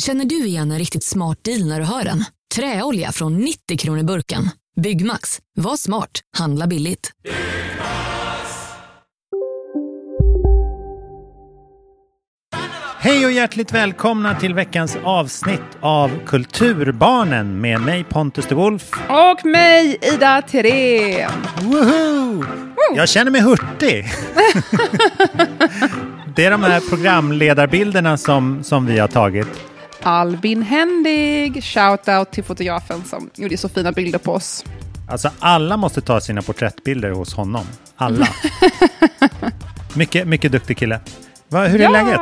Känner du igen en riktigt smart deal när du hör den? Träolja från 90 kronor burken. Byggmax. Var smart. Handla billigt. Hej och hjärtligt välkomna till veckans avsnitt av Kulturbarnen med mig Pontus de Wolf. Och mig, Ida Thirén. Woho! Jag känner mig hurtig. Det är de här programledarbilderna som, som vi har tagit. Albin Händig. Shoutout till fotografen som gjorde så fina bilder på oss. Alltså alla måste ta sina porträttbilder hos honom. Alla. mycket, mycket duktig kille. Va, hur är Ja, läget?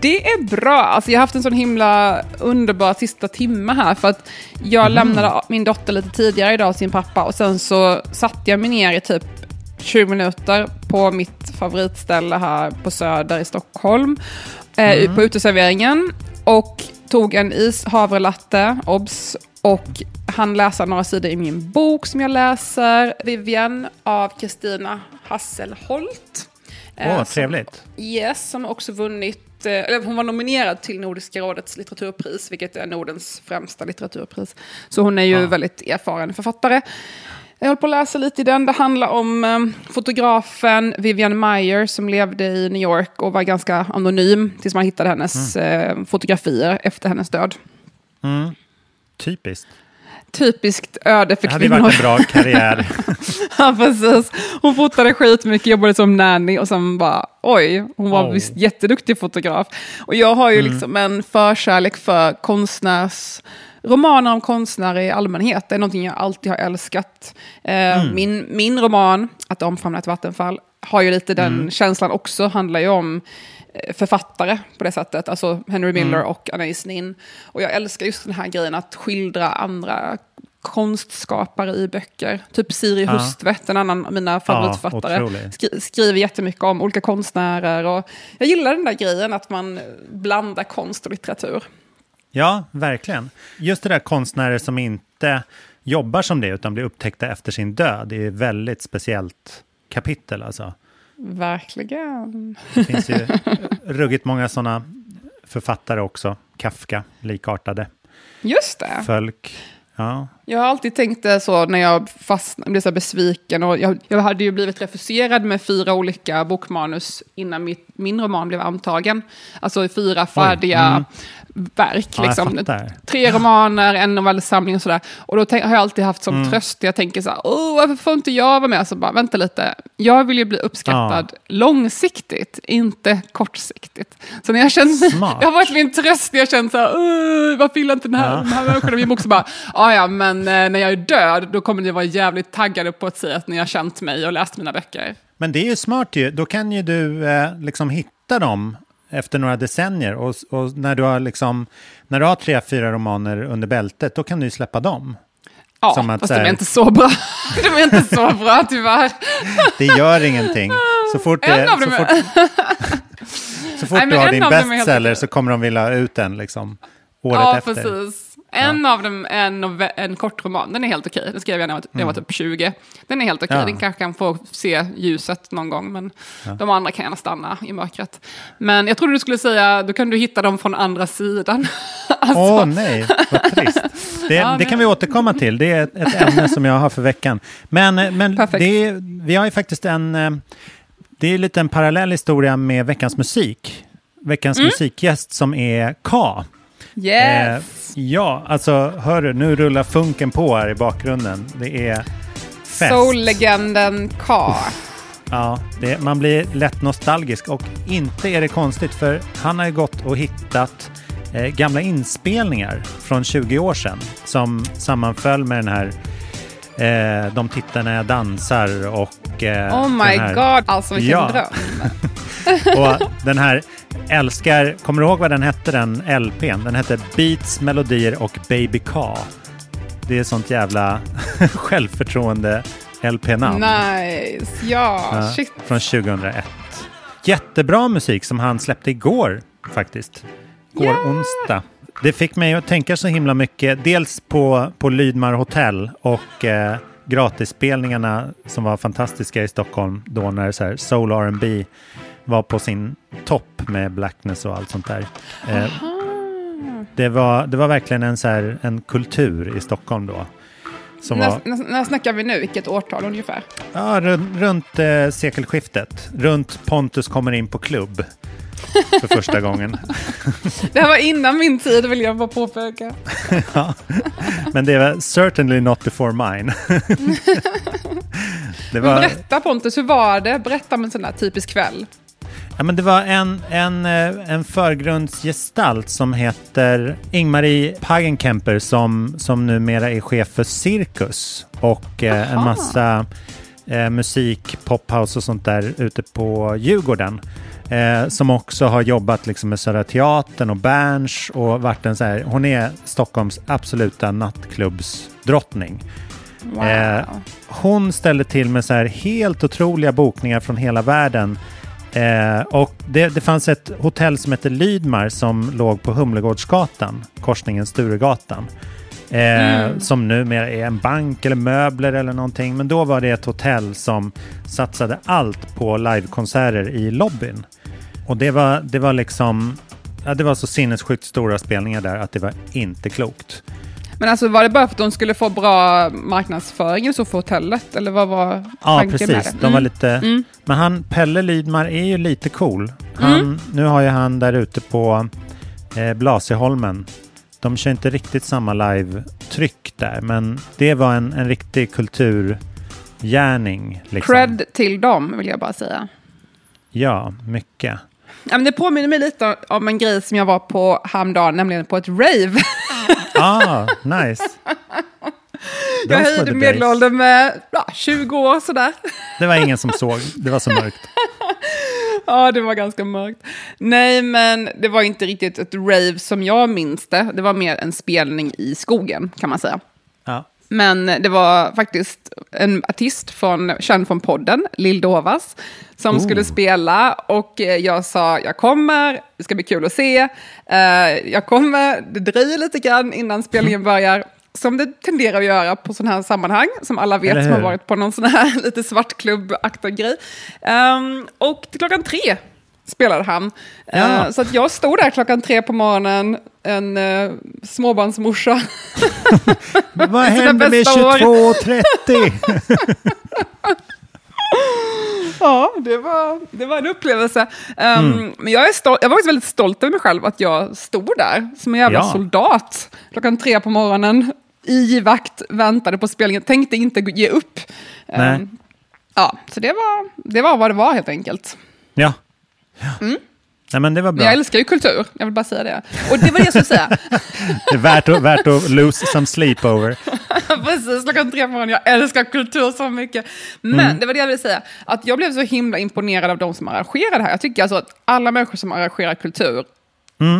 Det är bra. Alltså, jag har haft en sån himla underbar sista timme här. För att jag Mhm. lämnade min dotter lite tidigare idag sin pappa. Och sen så satte jag mig ner i typ 20 minuter på mitt favoritställe här på Söder i Stockholm. Eh, Mm. På uteserveringen. Och tog en is havrelatte, obs. Och han läsa några sidor i min bok som jag läser. Vivienne av Kristina Hasselholt. Åh, som- trevligt. Yes, som också vunnit, eh, eller hon var nominerad till Nordiska rådets litteraturpris, vilket är Nordens främsta litteraturpris. Så hon är ju Ja. väldigt erfaren författare. Jag håller på att läsa lite i den. Det handlar om eh, fotografen Vivian Meyer som levde i New York och var ganska anonym tills man hittade hennes Mm. eh, fotografier efter hennes död. Typiskt. Typiskt öde för Det hade kvinnor. varit en bra karriär. Ja, precis. Hon fotade skitmycket, jobbade som nanny och sen bara, oj, hon var Oh. visst jätteduktig fotograf. Och jag har ju liksom en förkärlek för konstnärs... Romaner om konstnärer i allmänhet, är någonting jag alltid har älskat. Eh, min, min roman, Att omfamna ett vattenfall, har ju lite den känslan också, handlar ju om eh, författare på det sättet, alltså Henry Miller och Anais Nin. Och jag älskar just den här grejen att skildra andra konstskapare i böcker. Typ Siri Ja. Hustvedt, en annan av mina favoritförfattare. otrolig. skri skriver jättemycket om olika konstnärer. Och jag gillar den där grejen att man blandar konst och litteratur. Ja, verkligen. Just det där konstnärer som inte jobbar som det utan blir upptäckta efter sin död. Det är ett väldigt speciellt kapitel alltså. Verkligen. Det finns ju ruggigt många sådana författare också. Kafka, likartade. Just det. Folk. Ja, Jag har alltid tänkt det så när jag fastnade, blev så besviken. Och jag, jag hade ju blivit refuserad med fyra olika bokmanus innan mitt, min roman blev antagen. Alltså fyra färdiga Mm. verk. Ja, jag liksom. Tre romaner, en novellsamling och sådär. Och då har jag alltid haft som Mm. tröst, jag tänker så här, varför får inte jag vara med? Så bara, vänta lite, jag vill ju bli uppskattad långsiktigt, inte kortsiktigt. Så när jag känner, Smart. det har varit min tröst, jag känner så här, "Åh, varför gillar inte den här, Ja. den här människan min bok? Så bara, "Ah, ja, men eh, när jag är död, då kommer ni vara jävligt taggade på att säga att ni har känt mig och läst mina böcker. men det är ju smart ju. Då kan ju du eh, liksom hitta dem efter några decennier. Och, och när, du har liksom, när du har tre, fyra romaner under bältet, då kan du ju släppa dem. Ja, Som att fast så de här- är inte så bra. de är inte så bra tyvärr. Det gör ingenting. Så fort, En det, av så dem fort, så fort Nej, men du har din bestseller så kommer de vilja ha ut den liksom, året Ja, efter. precis. En av dem är en, en kort roman. Den är helt okej. Den skrev jag när jag var, när jag var typ 20. Den är helt okej. Mm. Ja. Den kanske kan få se ljuset någon gång. Men de andra kan gärna stanna i mörkret. Men jag trodde du skulle säga, då kan du hitta dem från andra sidan. alltså, Åh nej, vad trist. Det, Ja, det det- kan vi återkomma till. Det är ett, ett ämne som jag har för veckan. Men, eh, men det vi har ju faktiskt en... eh, Det är lite en parallell historia med veckans musik. Veckans Mm. musikgäst som är K. yes! Eh, ja, alltså hörru, nu rullar funken på här i bakgrunden. Det är fest. Soul-legenden K. Ja, det, man blir lätt nostalgisk och inte är det konstigt för han har ju gått och hittat eh, gamla inspelningar från 20 år sedan som sammanföll med den här eh, De tittar när jag dansar och... Eh, Oh my här, god, alltså vilken Ja. dröm. Och den här älskar, kommer du ihåg vad den hette den LPn? Den hette Beats, Melodier och Baby K. Det är sånt jävla självförtroende LP-namn. Nice, ja, Ja, shit. Från 2001. Jättebra musik som han släppte igår faktiskt. Går Ja. onsdag. Det fick mig att tänka så himla mycket. Dels på, på Lydmar hotell och eh, gratisspelningarna som var fantastiska i Stockholm då när så här soul R&B var på sin topp med Blackness och allt sånt där. Eh, det, var, det var verkligen en, så här, en kultur i Stockholm då. Som var, När, när, när snackar vi nu? Vilket årtal ungefär? Ja, runt, runt eh, sekelskiftet. Runt Pontus kommer in på klubb för första gången. Det här var innan min tid, vill jag bara påpeka. ja. Men det var certainly not before mine. var, berätta Pontus, hur var det? Berätta om en sån här typisk kväll. ja, men det var en, en, eh, en förgrundsgestalt som heter Ingmarie Pagenkemper som, som numera är chef för Cirkus och eh, en massa eh, musik, pophouse och sånt där ute på Djurgården. Eh, som också har jobbat liksom med Södra Teatern och Berns och varit en så här, hon är Stockholms absoluta nattklubbsdrottning. Wow. Eh, hon ställde till med så här helt otroliga bokningar från hela världen. Eh, och det, det fanns ett hotell som hette Lydmar som låg på Humlegårdsgatan, korsningen Sturegatan. Eh, Som numera är en bank eller möbler eller någonting. Men då var det ett hotell som satsade allt på livekonserter i lobbyn. Och det var, det var liksom, ja, det var så sinnessjukt stora spelningar där att det var inte klokt. Men alltså var det bara för att de skulle få bra marknadsföring så för hotellet? Eller vad var Ja, tanken med precis. det? De var Mm. lite... Men han, Pelle Lydmar är ju lite cool. Han, Nu har ju han där ute på eh, Blasieholmen. De kör inte riktigt samma live-tryck där, men det var en, en riktig kulturgärning. Liksom. Cred till dem, vill jag bara säga. Ja, mycket. Men det påminner mig lite om en grej som jag var på häromdagen, nämligen på ett rave. Ah, nice. jag höjde medelåldern med ja, 20 år sådär. Det var ingen som såg. Det var så mörkt. Ja, det var ganska mörkt. Nej, men det var inte riktigt ett rave som jag minns det. Det var mer en spelning i skogen, kan man säga. Ja. Men det var faktiskt en artist från, känd från podden, Lill Dovas, som Oh. skulle spela. Och jag sa, jag kommer, det ska bli kul att se. Eh, jag kommer, det dröjer lite grann innan spelningen börjar. Som det tenderar att göra på sådana här sammanhang, som alla vet som har varit på någon sån här lite svartklubb-aktig grej. Ehm, och till klockan tre spelade han. Ja. Eh, så att jag stod där klockan tre på morgonen, en uh, småbarnsmorsa. Vad hände med bästa år. 22.30? Ja, det var, det var en upplevelse. Um, Men jag, är stolt, jag var faktiskt väldigt stolt över mig själv att jag stod där som en jävla Ja. soldat klockan tre på morgonen i vakt, väntade på spelningen, tänkte inte ge upp. Um, ja, så det var, det var vad det var helt enkelt. Ja. Ja. Nej, men det var bra. jag älskar ju kultur, jag vill bara säga det. Och det var det jag skulle säga. Det är värt att, värt att lose some sleep over. Precis, klockan tre på morgonen. Jag älskar kultur så mycket. Men Mm. det var det jag ville säga. Att jag blev så himla imponerad av de som arrangerar det här. Jag tycker alltså att alla människor som arrangerar kultur,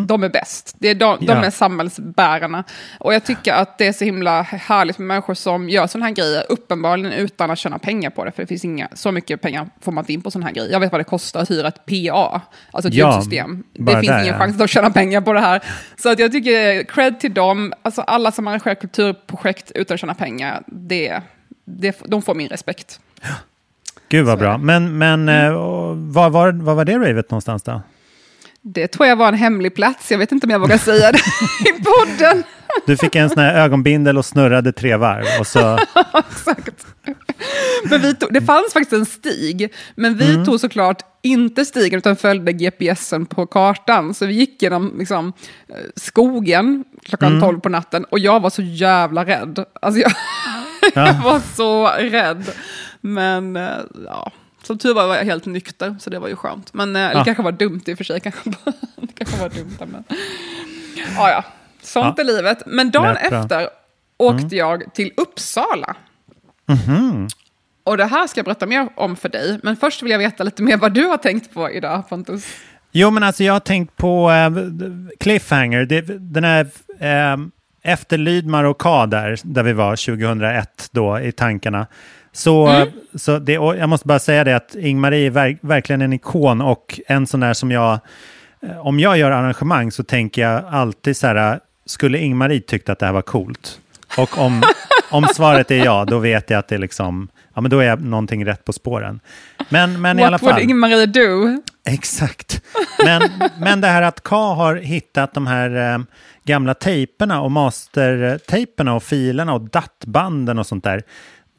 de är bäst. Det är de, de Mm. Ja. är samhällsbärarna. Och jag tycker att det är så himla härligt med människor som gör sådana här grejer, uppenbarligen utan att tjäna pengar på det. För det finns inga, så mycket pengar får man inte in på sådana här grejer. Jag vet vad det kostar att hyra ett PA, alltså ett Ja, ljudsystem. Det finns där, ingen ja. chans att tjäna pengar på det här. Så att jag tycker cred till dem, alltså alla som arrangerar kulturprojekt utan att tjäna pengar, det, det, de får min respekt. Gud vad Så bra. Men, men Mm. eh, vad, var, vad var det ravet någonstans då? Det tror jag var en hemlig plats, jag vet inte om jag vågar säga det i podden. Du fick en sån här ögonbindel och snurrade tre varv. Och så, Exakt. Men vi tog, det fanns faktiskt en stig, men vi tog såklart inte stigen utan följde GPSen på kartan. Så vi gick genom liksom, eh, skogen klockan 12 på natten och jag var så jävla rädd. Alltså jag, jag var så rädd. Men eh, ja, som tur var var jag helt nykter, så det var ju skönt. Men eh, det Ja. kanske var dumt i och för sig. Kanske, det kanske var dumt, men ja, ja. Sånt Ja. är livet. Men dagen efter åkte jag till Uppsala. Och det här ska jag berätta mer om för dig. Men först vill jag veta lite mer vad du har tänkt på idag, Pontus. Jo, men alltså jag har tänkt på äh, Cliffhanger, det, den här äh, efter Lydmar och K där, där vi var 2001 då i tankarna. Så, mm. så det, jag måste bara säga det att Ingmarie är verk, verkligen en ikon och en sån där som jag, eh, om jag gör arrangemang så tänker jag alltid så här, skulle Ingmarie tyckt att det här var coolt? Och om, om svaret är ja, då vet jag att det är liksom, ja men då är jag någonting rätt på spåren. Men, men i alla fall. What would Ingmarie do? Exakt. Men, men det här att K har hittat de här eh, gamla tejperna och mastertejperna och filerna och dattbanden och sånt där.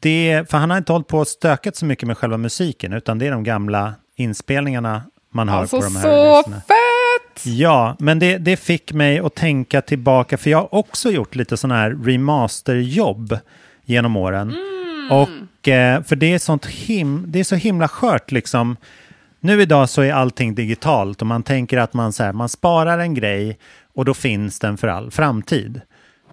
Det, för han har inte hållit på och stökat så mycket med själva musiken, utan det är de gamla inspelningarna man hör alltså, på de här så resorna. fett! Ja, men det, det fick mig att tänka tillbaka, för jag har också gjort lite sådana här remasterjobb genom åren. Mm. Och eh, för det är, sånt him, det är så himla skört liksom. Nu idag så är allting digitalt och man tänker att man, så här, man sparar en grej och då finns den för all framtid.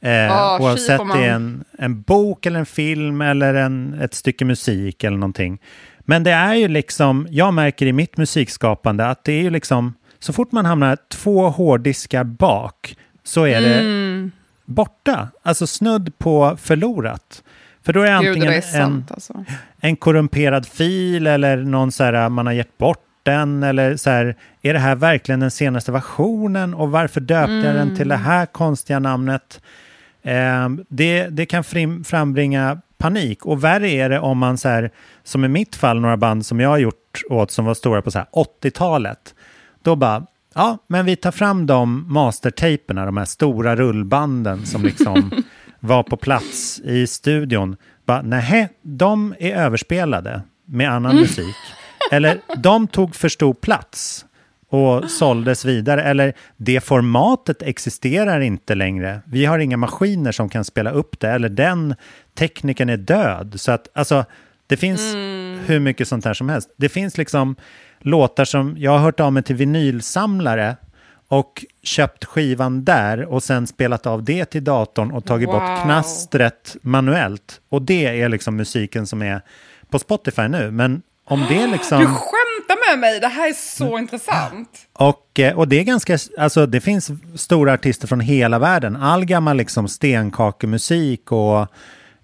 Eh, oh, oavsett det är en, en bok eller en film eller en, ett stycke musik eller någonting. Men det är ju liksom, jag märker i mitt musikskapande att det är ju liksom, så fort man hamnar två hårddiskar bak så är mm. det borta. Alltså snudd på förlorat. För då är det antingen Gud, det är sant, en, alltså. en korrumperad fil eller någon så här, man har gett bort den? Eller så här, är det här verkligen den senaste versionen? Och varför döpte mm. jag den till det mm. här konstiga namnet? Eh, det, det kan frambringa panik. Och värre är det om man, så här, som i mitt fall, några band som jag har gjort åt som var stora på 80-talet. Då bara, ja, men vi tar fram de mastertaperna, de här stora rullbanden som liksom var på plats i studion. Bara, nej, de är överspelade med annan musik. Eller de tog för stor plats och såldes vidare. Eller det formatet existerar inte längre. Vi har inga maskiner som kan spela upp det. Eller den tekniken är död. Så att, alltså, det finns mm. hur mycket sånt här som helst. Det finns liksom låtar som, jag har hört av mig till vinylsamlare och köpt skivan där och sen spelat av det till datorn och tagit wow. bort knastret manuellt. Och det är liksom musiken som är på Spotify nu. Men om det liksom... Du skämtar med mig, det här är så mm. intressant. Och, eh, och det är ganska, alltså det finns stora artister från hela världen. All gammal liksom stenkakemusik och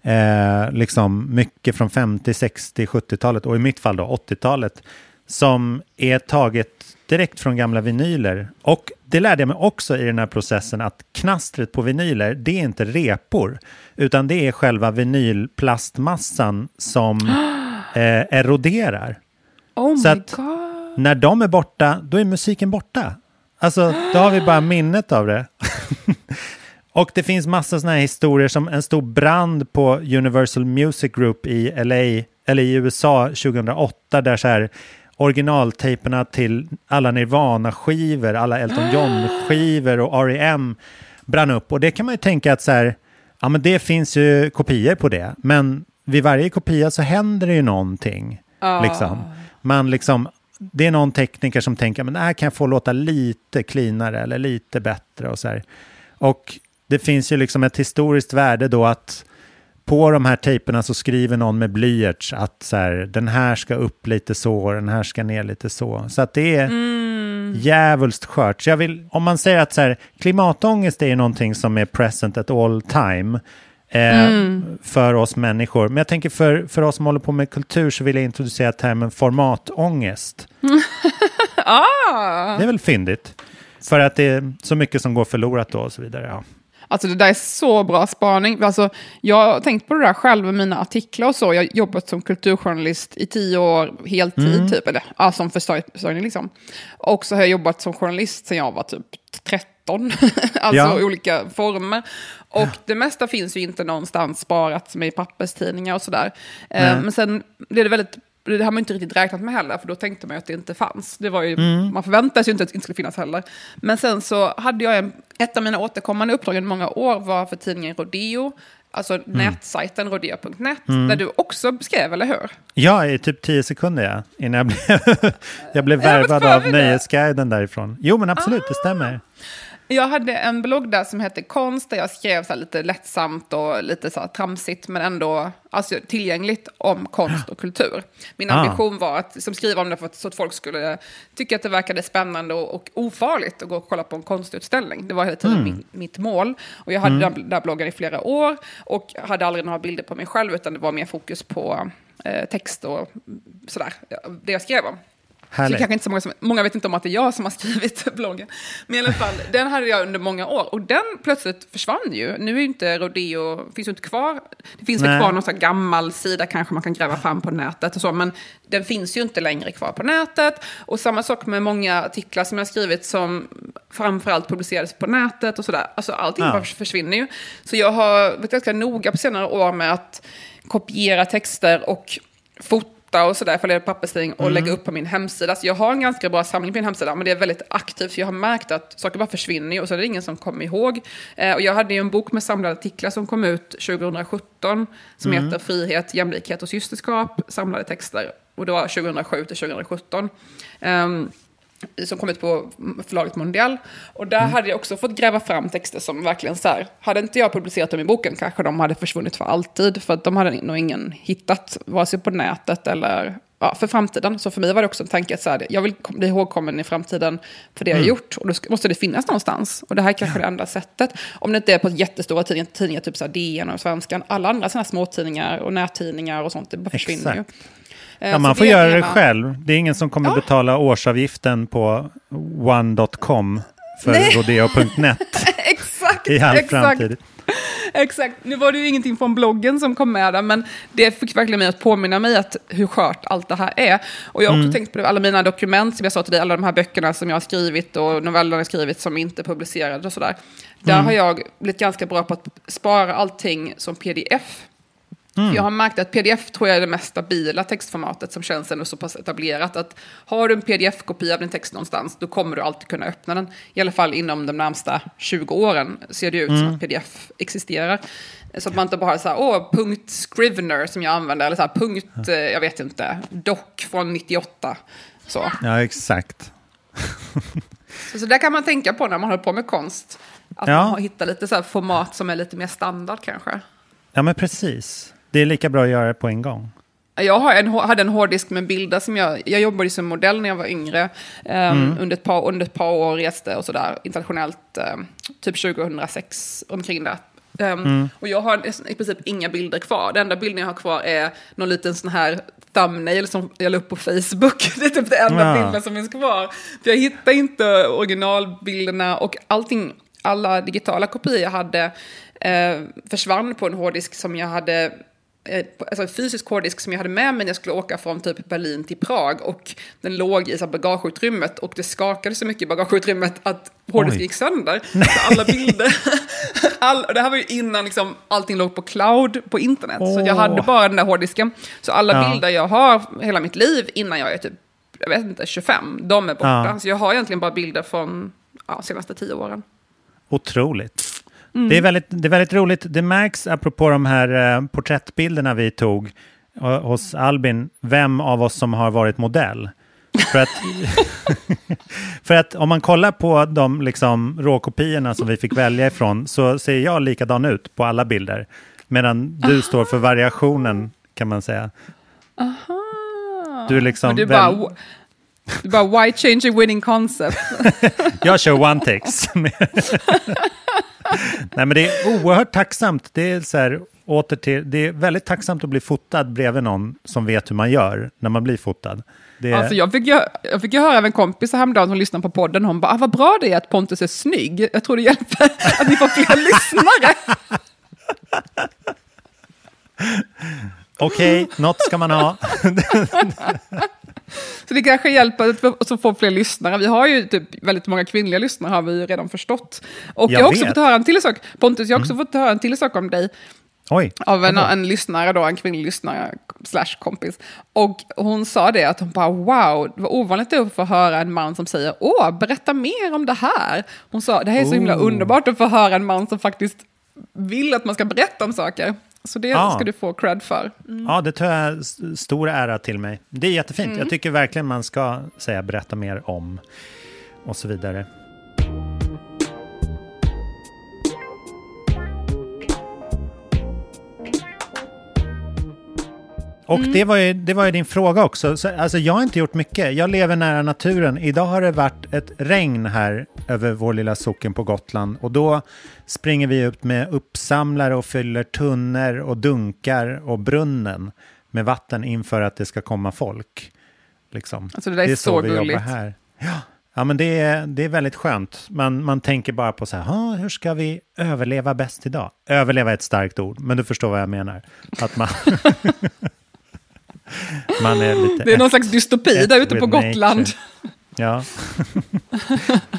eh, liksom mycket från 50, 60, 70-talet och i mitt fall då 80-talet som är taget direkt från gamla vinyler. Och det lärde jag mig också i den här processen att knastret på vinyler, det är inte repor, utan det är själva vinylplastmassan som eh, eroderar. Oh så att God. när de är borta, då är musiken borta. Alltså, då har vi bara minnet av det. Och det finns massa sådana här historier som en stor brand på Universal Music Group i LA, eller i USA 2008 där så här originaltejperna till alla Nirvana-skivor, alla Elton John-skivor och R.E.M. brann upp. Och det kan man ju tänka att så här, ja men det finns ju kopior på det. Men vid varje kopia så händer det ju någonting. Oh. Liksom. Man liksom, det är någon tekniker som tänker att det här kan jag få låta lite cleanare eller lite bättre och så här. Och det finns ju liksom ett historiskt värde då att på de här tejperna så skriver någon med blyerts att så här, den här ska upp lite så och den här ska ner lite så. Så att det är mm. jävulst skört. Så jag vill, om man säger att så här, klimatångest är ju någonting som är present at all time eh, mm. för oss människor. Men jag tänker för, för oss som håller på med kultur så vill jag introducera termen formatångest. ah. Det är väl fyndigt. För att det är så mycket som går förlorat då och så vidare. Ja. Alltså det där är så bra spaning. Alltså, jag har tänkt på det där själv med mina artiklar och så. Jag har jobbat som kulturjournalist i tio år, heltid mm. typ. Eller ja, som försörjning liksom. Och så har jag jobbat som journalist sedan jag var typ 13. alltså ja. olika former. Och ja. det mesta finns ju inte någonstans sparat som i papperstidningar och sådär. Eh, men sen blev det väldigt det har man inte riktigt räknat med heller, för då tänkte man ju att det inte fanns. Det var ju, mm. Man förväntade sig ju inte att det inte skulle finnas heller. Men sen så hade jag en, ett av mina återkommande uppdrag i många år var för tidningen Rodeo, alltså mm. nätsajten rodeo.net, mm. där du också skrev, eller hur? Ja, i typ tio sekunder ja, innan jag blev, jag blev värvad av Nöjesguiden därifrån. Jo, men absolut, ah. det stämmer. Jag hade en blogg där som hette Konst, där jag skrev så lite lättsamt och lite så tramsigt, men ändå alltså, tillgängligt om konst och kultur. Min ah. ambition var att som skriva om det för att, så att folk skulle tycka att det verkade spännande och, och ofarligt att gå och kolla på en konstutställning. Det var hela tiden mm. min, mitt mål. Och jag hade mm. den där bloggen i flera år och hade aldrig några bilder på mig själv, utan det var mer fokus på eh, text och sådär, det jag skrev om. Så kanske inte så många, som, många vet inte om att det är jag som har skrivit bloggen. Men i alla fall, den hade jag under många år. Och den plötsligt försvann ju. Nu är ju inte Rodeo, finns ju inte kvar. Det finns Nej. väl kvar någon sån gammal sida kanske man kan gräva fram på nätet och så. Men den finns ju inte längre kvar på nätet. Och samma sak med många artiklar som jag har skrivit som framförallt publicerades på nätet och sådär. Alltså allting ja. bara försvinner ju. Så jag har varit ganska noga på senare år med att kopiera texter och fota fota och sådär, följa papperstidning och mm. lägga upp på min hemsida. Så jag har en ganska bra samling på min hemsida, men det är väldigt aktivt. För jag har märkt att saker bara försvinner och så är det ingen som kommer ihåg. Eh, och jag hade ju en bok med samlade artiklar som kom ut 2017 som mm. heter Frihet, jämlikhet och systerskap, samlade texter. Och det var 2007 till 2017. Um, som kom ut på förlaget Mondial. Och där mm. hade jag också fått gräva fram texter som verkligen så här, hade inte jag publicerat dem i boken kanske de hade försvunnit för alltid. För att de hade nog ingen hittat, vare sig på nätet eller ja, för framtiden. Så för mig var det också en tanke att så här, jag vill bli ihågkommen i framtiden för det jag har mm. gjort. Och då måste det finnas någonstans. Och det här är kanske ja. det enda sättet. Om det inte är på jättestora tidningar, tidningar typ så här DN och Svenskan. Alla andra sådana småtidningar och nättidningar och sånt, det bara försvinner Exakt. ju. Eh, ja, man får göra det själv. Det är ingen som kommer ja. betala årsavgiften på one.com för rodeo.net exakt, i all exakt. framtid. Exakt. Nu var det ju ingenting från bloggen som kom med där, men det fick verkligen mig att påminna mig att hur skört allt det här är. Och jag har också mm. tänkt på alla mina dokument, som jag sa till dig, alla de här böckerna som jag har skrivit och novellerna jag skrivit som inte är publicerade och sådär. Där mm. har jag blivit ganska bra på att spara allting som pdf. Mm. Jag har märkt att pdf tror jag är det mest stabila textformatet som känns ändå så pass etablerat. Att har du en pdf-kopia av din text någonstans, då kommer du alltid kunna öppna den. I alla fall inom de närmsta 20 åren ser det ut mm. som att pdf existerar. Så att man inte bara så här, åh, punkt Scrivener som jag använder, eller så här, punkt, eh, jag vet inte, doc från 98. Så. Ja, exakt. så, så där kan man tänka på när man håller på med konst. Att ja. man hittar lite så format som är lite mer standard kanske. Ja, men precis. Det är lika bra att göra det på en gång. Jag har en, hade en hårddisk med bilder som jag... Jag jobbade som modell när jag var yngre. Um, mm. under, ett par, under ett par år reste och sådär internationellt. Um, typ 2006, omkring det. Um, mm. Och jag har i princip inga bilder kvar. Den enda bilden jag har kvar är någon liten sån här thumbnail som jag la upp på Facebook. Det är typ det enda ja. bilden som finns kvar. För jag hittar inte originalbilderna och allting, alla digitala kopior jag hade eh, försvann på en hårddisk som jag hade alltså en fysisk hårddisk som jag hade med mig när jag skulle åka från typ Berlin till Prag. Och den låg i så bagageutrymmet och det skakade så mycket i bagageutrymmet att hårddisken gick sönder. Så alla bilder, all, det här var ju innan liksom allting låg på cloud på internet. Oh. Så jag hade bara den där hårddisken. Så alla ja. bilder jag har hela mitt liv innan jag är typ, jag vet inte, 25, de är borta. Ja. Så jag har egentligen bara bilder från ja, senaste tio åren. Otroligt. Mm. Det, är väldigt, det är väldigt roligt. Det märks, apropå de här eh, porträttbilderna vi tog eh, hos Albin, vem av oss som har varit modell. För att, för att om man kollar på de liksom, råkopiorna som vi fick välja ifrån så ser jag likadan ut på alla bilder. Medan du Aha. står för variationen kan man säga. Aha. Du är liksom... du bara. du bara, why change a winning concept? jag kör one takes. Nej, men det är oerhört tacksamt. Det är, så här, åter till, det är väldigt tacksamt att bli fotad bredvid någon som vet hur man gör när man blir fotad. Det... Alltså jag, fick ju, jag fick ju höra av en kompis häromdagen som lyssnar på podden, hon bara, ah, vad bra det är att Pontus är snygg. Jag tror det hjälper att ni får fler lyssnare. Okej, okay, något ska man ha. Så det kanske hjälper att få fler lyssnare. Vi har ju typ väldigt många kvinnliga lyssnare har vi redan förstått. Och jag, jag har också fått höra en till sak. Pontus, jag har också mm. fått höra en till sak om dig. Oj, av en, en lyssnare då, en kvinnlig lyssnare slash kompis. Och hon sa det att hon bara wow, det var ovanligt att få höra en man som säger åh, berätta mer om det här. Hon sa det här är så himla underbart att få höra en man som faktiskt vill att man ska berätta om saker. Så det ja. ska du få cred för. Mm. Ja, det tar jag stor ära till mig. Det är jättefint. Mm. Jag tycker verkligen man ska säga berätta mer om och så vidare. Och det, var ju, det var ju din fråga också. Så, alltså, jag har inte gjort mycket. Jag lever nära naturen. Idag har det varit ett regn här över vår lilla socken på Gotland. Och då springer vi ut med uppsamlare och fyller tunnor och dunkar och brunnen med vatten inför att det ska komma folk. Liksom. Alltså det där är så vi jobbar gulligt. här. Ja. Ja, men det är, det är väldigt skönt. Man, man tänker bara på så här, "Ha, hur ska vi överleva bäst idag? Överleva är ett starkt ord, men du förstår vad jag menar. Att man, man är lite... Det är någon slags dystopi där ute på Gotland. nature. Ja,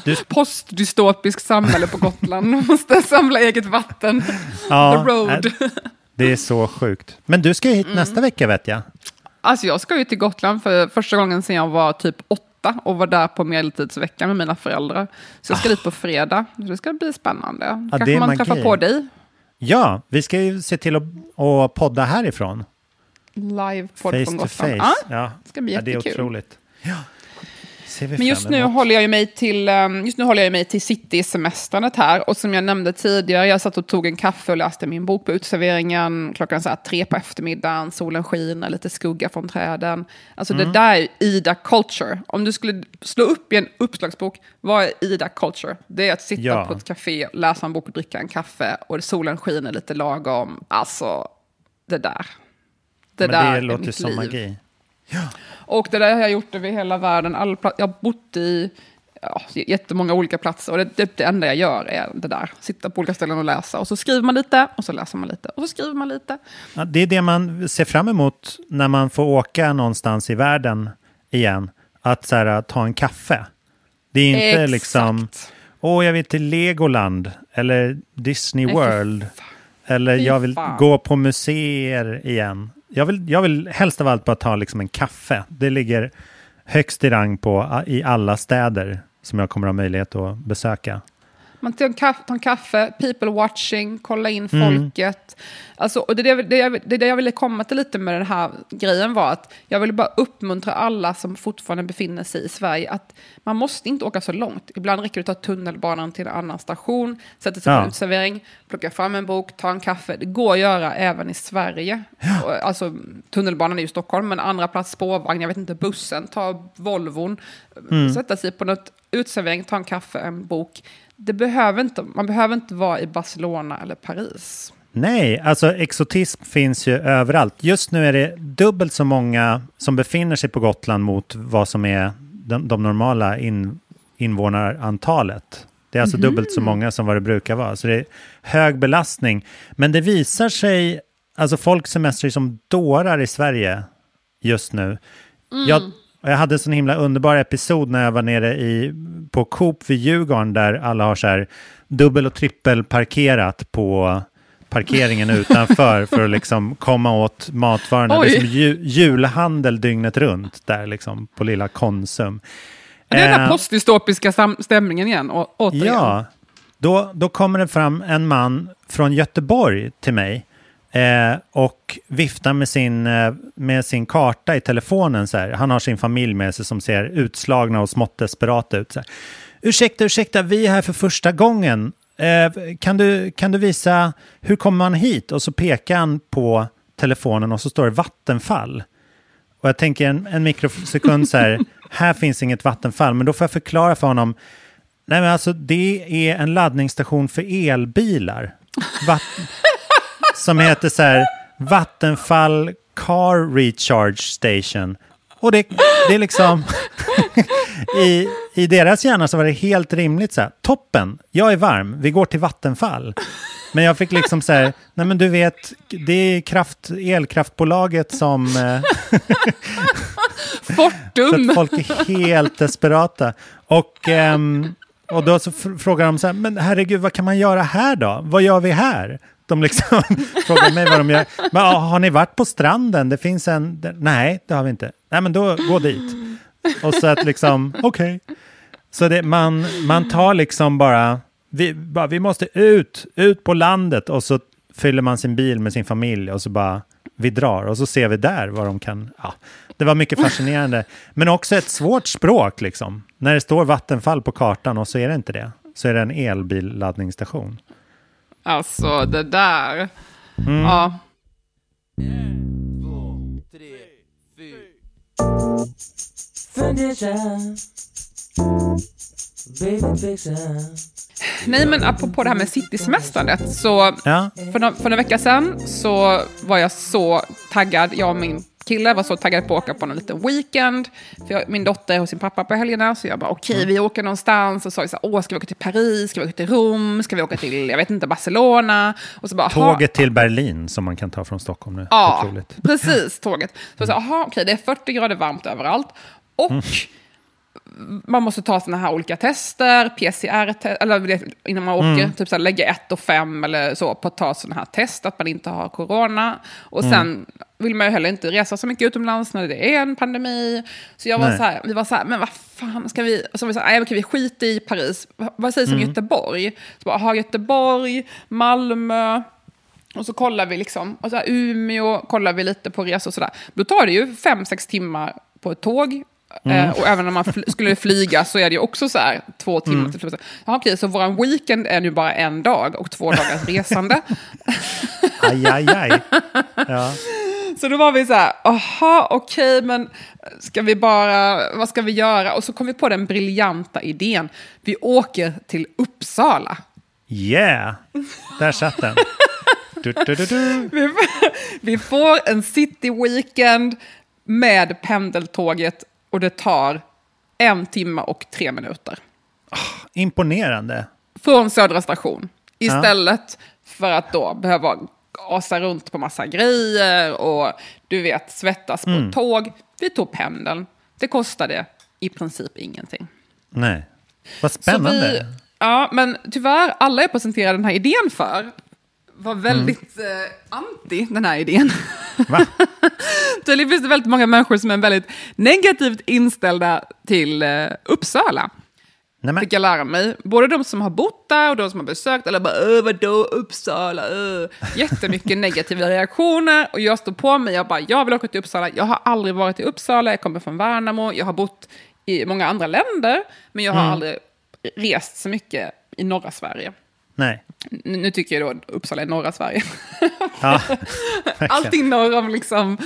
Postdystopiskt samhälle på Gotland. Man måste samla eget vatten. ja The road. äh, det är så sjukt. Men du ska ju hit nästa vecka vet jag. Alltså jag ska ju till Gotland för första gången sedan jag var typ åtta och var där på medeltidsvecka med mina föräldrar. Så jag ska dit på fredag. Det ska bli spännande. Det Kanske man magi. träffar på dig. Ja, vi ska ju se till att, att podda härifrån. Live-podd från Gotland. face. Ja, Ja, ska bli ja, det är jättekul. otroligt. Ja. Men just nu, håller jag ju mig till, um, just nu håller jag mig till city-semestrandet här. Och som jag nämnde tidigare, jag satt och tog en kaffe och läste min bok på uteserveringen klockan så här tre på eftermiddagen, solen skiner, lite skugga från träden. Alltså Mm. det där är Ida Culture. Om du skulle slå upp i en uppslagsbok, vad är Ida Culture? Det är att sitta Ja. på ett café, läsa en bok och dricka en kaffe och solen skiner lite lagom. Alltså, det där. Det Men där det är låter mitt som liv. magi. Och det där har jag gjort över hela världen. All jag har bott i ja, jättemånga olika platser och det, det, det enda jag gör är det där. Sitta på olika ställen och läsa. Och så skriver man lite och så läser man lite och så skriver man lite. Ja, det är det man ser fram emot när man får åka någonstans i världen igen. Att så här, ta en kaffe. Det är inte Exakt. liksom, åh jag vill till Legoland eller Disney World. Eller jag vill gå på museer igen. Jag vill, jag vill helst av allt bara ta liksom en kaffe. Det ligger högst i rang på i alla städer som jag kommer ha möjlighet att besöka. Man tar en kaffe, tar en kaffe people watching, kolla in Mm. folket. Alltså, och det, det, det, jag- det, det jag ville komma till lite med den här grejen var att jag ville bara uppmuntra alla som fortfarande befinner sig i Sverige att man måste inte åka så långt. Ibland räcker det att ta tunnelbanan till en annan station, sätta sig på Ja. en uteservering, plocka fram en bok, ta en kaffe. Det går att göra även i Sverige. Och, Alltså, tunnelbanan är ju Stockholm, men andra plats spårvagn, jag vet inte, bussen, ta Volvon, Mm. sätta sig på något uteservering, ta en kaffe, en bok. Det behöver inte, man behöver inte vara i Barcelona eller Paris. Nej, alltså exotism finns ju överallt. Just nu är det dubbelt så många som befinner sig på Gotland mot vad som är de, de normala in, invånarantalet. Det är alltså dubbelt så många som vad det brukar vara. Så det är hög belastning. Men det visar sig, alltså folk semestrar som dårar i Sverige just nu. Jag, och jag hade en sån himla underbar episod när jag var nere i, på Coop vid Djurgården där alla har så här dubbel och trippel parkerat på parkeringen utanför för att liksom komma åt matvarorna. Det är Oj. som ju, julhandel dygnet runt där liksom på lilla Konsum. Det är den Eh, där postdystopiska stämningen igen, å- återigen. Ja, då, då kommer det fram en man från Göteborg till mig eh, och viftar med sin, eh, med sin karta i telefonen. Så här. Han har sin familj med sig som ser utslagna och smått desperata ut. Så här. Ursäkta, ursäkta, vi är här för första gången. Eh, kan, du, kan du visa hur kommer man hit? Och så pekar han på telefonen och så står det Vattenfall. Och jag tänker en, en mikrosekund så här, här finns inget vattenfall, men då får jag förklara för honom, nej men alltså det är en laddningsstation för elbilar. Vatt, som heter så här, Vattenfall Car Recharge Station. Och det, det är liksom, i, i deras hjärna så var det helt rimligt så här, toppen, jag är varm, vi går till Vattenfall. Men jag fick liksom så här, nej men du vet, det är kraft, elkraftbolaget som... Eh, så Fortum! att folk är helt desperata. Och, ehm, och då så fr- frågar de så här, men herregud, vad kan man göra här då? Vad gör vi här? De liksom frågar mig vad de gör. Men, ah, har ni varit på stranden? Det finns en... där- Nej, det har vi inte. Nej, men då gå dit. Och så att liksom, okej. Så det, man, man tar liksom bara vi, bara, vi måste ut, ut på landet och så fyller man sin bil med sin familj och så bara, vi drar och så ser vi där vad de kan, ja. Det var mycket fascinerande. Men också ett svårt språk liksom. När det står Vattenfall på kartan och så är det inte det. Så är det en elbilladdningsstation. Alltså det där. Mm. Ja. En, två, tre, fyra. Nej, men apropå det här med citysemestrandet, så ja. för, några, för några veckor sedan så var jag så taggad, jag och min kille var så taggade på att åka på en liten weekend. För jag, min dotter är hos sin pappa på helgerna, så jag bara okej, vi åker någonstans. Och så sa så här, åh, ska vi åka till Paris, ska vi åka till Rom, ska vi åka till, jag vet inte, Barcelona? Och så bara. Tåget till Berlin som man kan ta från Stockholm nu. Ja, Otroligt. precis, tåget. Så jag sa, aha, okej, det är 40 grader varmt överallt. Och man måste ta såna här olika tester, PCR, eller det- innan man åker, typ så här, lägga ett och fem eller så på att ta sådana här test, att man inte har corona. Och sen vill man ju heller inte resa så mycket utomlands när det är en pandemi. Så jag var Nej. så här, vi var så här, men vad fan ska vi... Så vi här, nej, okej, vi skiter i Paris. Vad- sägs om Göteborg? Så bara, aha, Göteborg, Malmö, och så kollar vi liksom, och så här, Umeå kollar vi lite på resor och sådär. Då tar det ju fem, sex timmar på ett tåg. Eh, och även om man fl- skulle flyga så är det ju också så här två timmar till slutet. Ja, okej, så våran weekend är nu bara en dag och två dagars resande. Aj, aj, aj. Ja. Så då var vi så här, aha, okej, men ska vi bara, vad ska vi göra? Och så kom vi på den briljanta idén, vi åker till Uppsala. Yeah, där satt den. Du, du, du, du. Vi, vi får en city weekend med pendeltåget och det tar en timme och tre minuter. Imponerande. Från Södra station. Istället för att då behöva asa runt på massa grejer och du vet svettas på ett tåg. Vi tog pendeln. Det kostade i princip ingenting. Nej. Vad spännande. vi, ja, men tyvärr, alla jag presenterade den här idén för var väldigt eh, anti den här idén. Va? Tydligen finns det väldigt många människor som är väldigt negativt inställda till eh, Uppsala. Nej, men, Fick jag lära mig. Både de som har bott där och de som har besökt. Eller bara, "Öh, vadå Uppsala? Öh." Jättemycket negativa reaktioner. Och jag stod på mig. Jag bara, jag vill åka till Uppsala. Jag har aldrig varit i Uppsala. Jag kommer från Värnamo. Jag har bott i många andra länder. Men jag har Mm. aldrig rest så mycket i norra Sverige. Nej. Nu tycker jag då Uppsala är norra Sverige. Ja, Allting norr om liksom,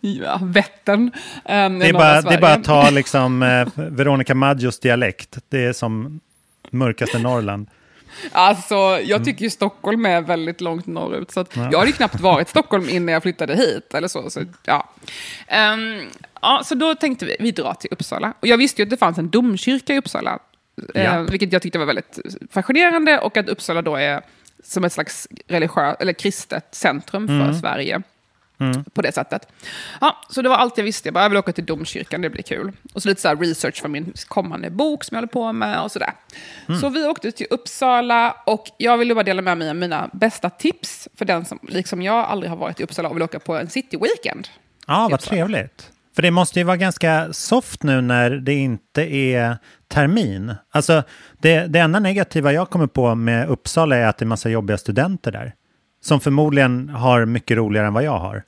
ja, Vättern. ehm, det, är bara, det är bara att ta liksom, eh, Veronica Maggios dialekt. Det är som mörkaste Norrland. Alltså, jag tycker ju Stockholm är väldigt långt norrut. Så att Jag hade ju knappt varit i Stockholm innan jag flyttade hit. Eller så, så, ja. Ehm, ja, så då tänkte vi, vi drar till Uppsala. Och jag visste ju att det fanns en domkyrka i Uppsala. Eh, Ja. vilket jag tyckte var väldigt fascinerande. Och att Uppsala då är som ett slags religiöst, eller kristet centrum för Sverige. På det sättet. Ja, så det var allt jag visste. Jag bara, jag vill åka till domkyrkan, det blir kul. Och så lite så här research för min kommande bok som jag håller på med och sådär. Så vi åkte till Uppsala och jag ville bara dela med mig av mina bästa tips för den som, liksom jag, aldrig har varit i Uppsala och vill åka på en city-weekend. Ja, vad trevligt. För det måste ju vara ganska soft nu när det inte är termin. Alltså, det, det enda negativa jag kommer på med Uppsala är att det är massa jobbiga studenter där. Som förmodligen har mycket roligare än vad jag har.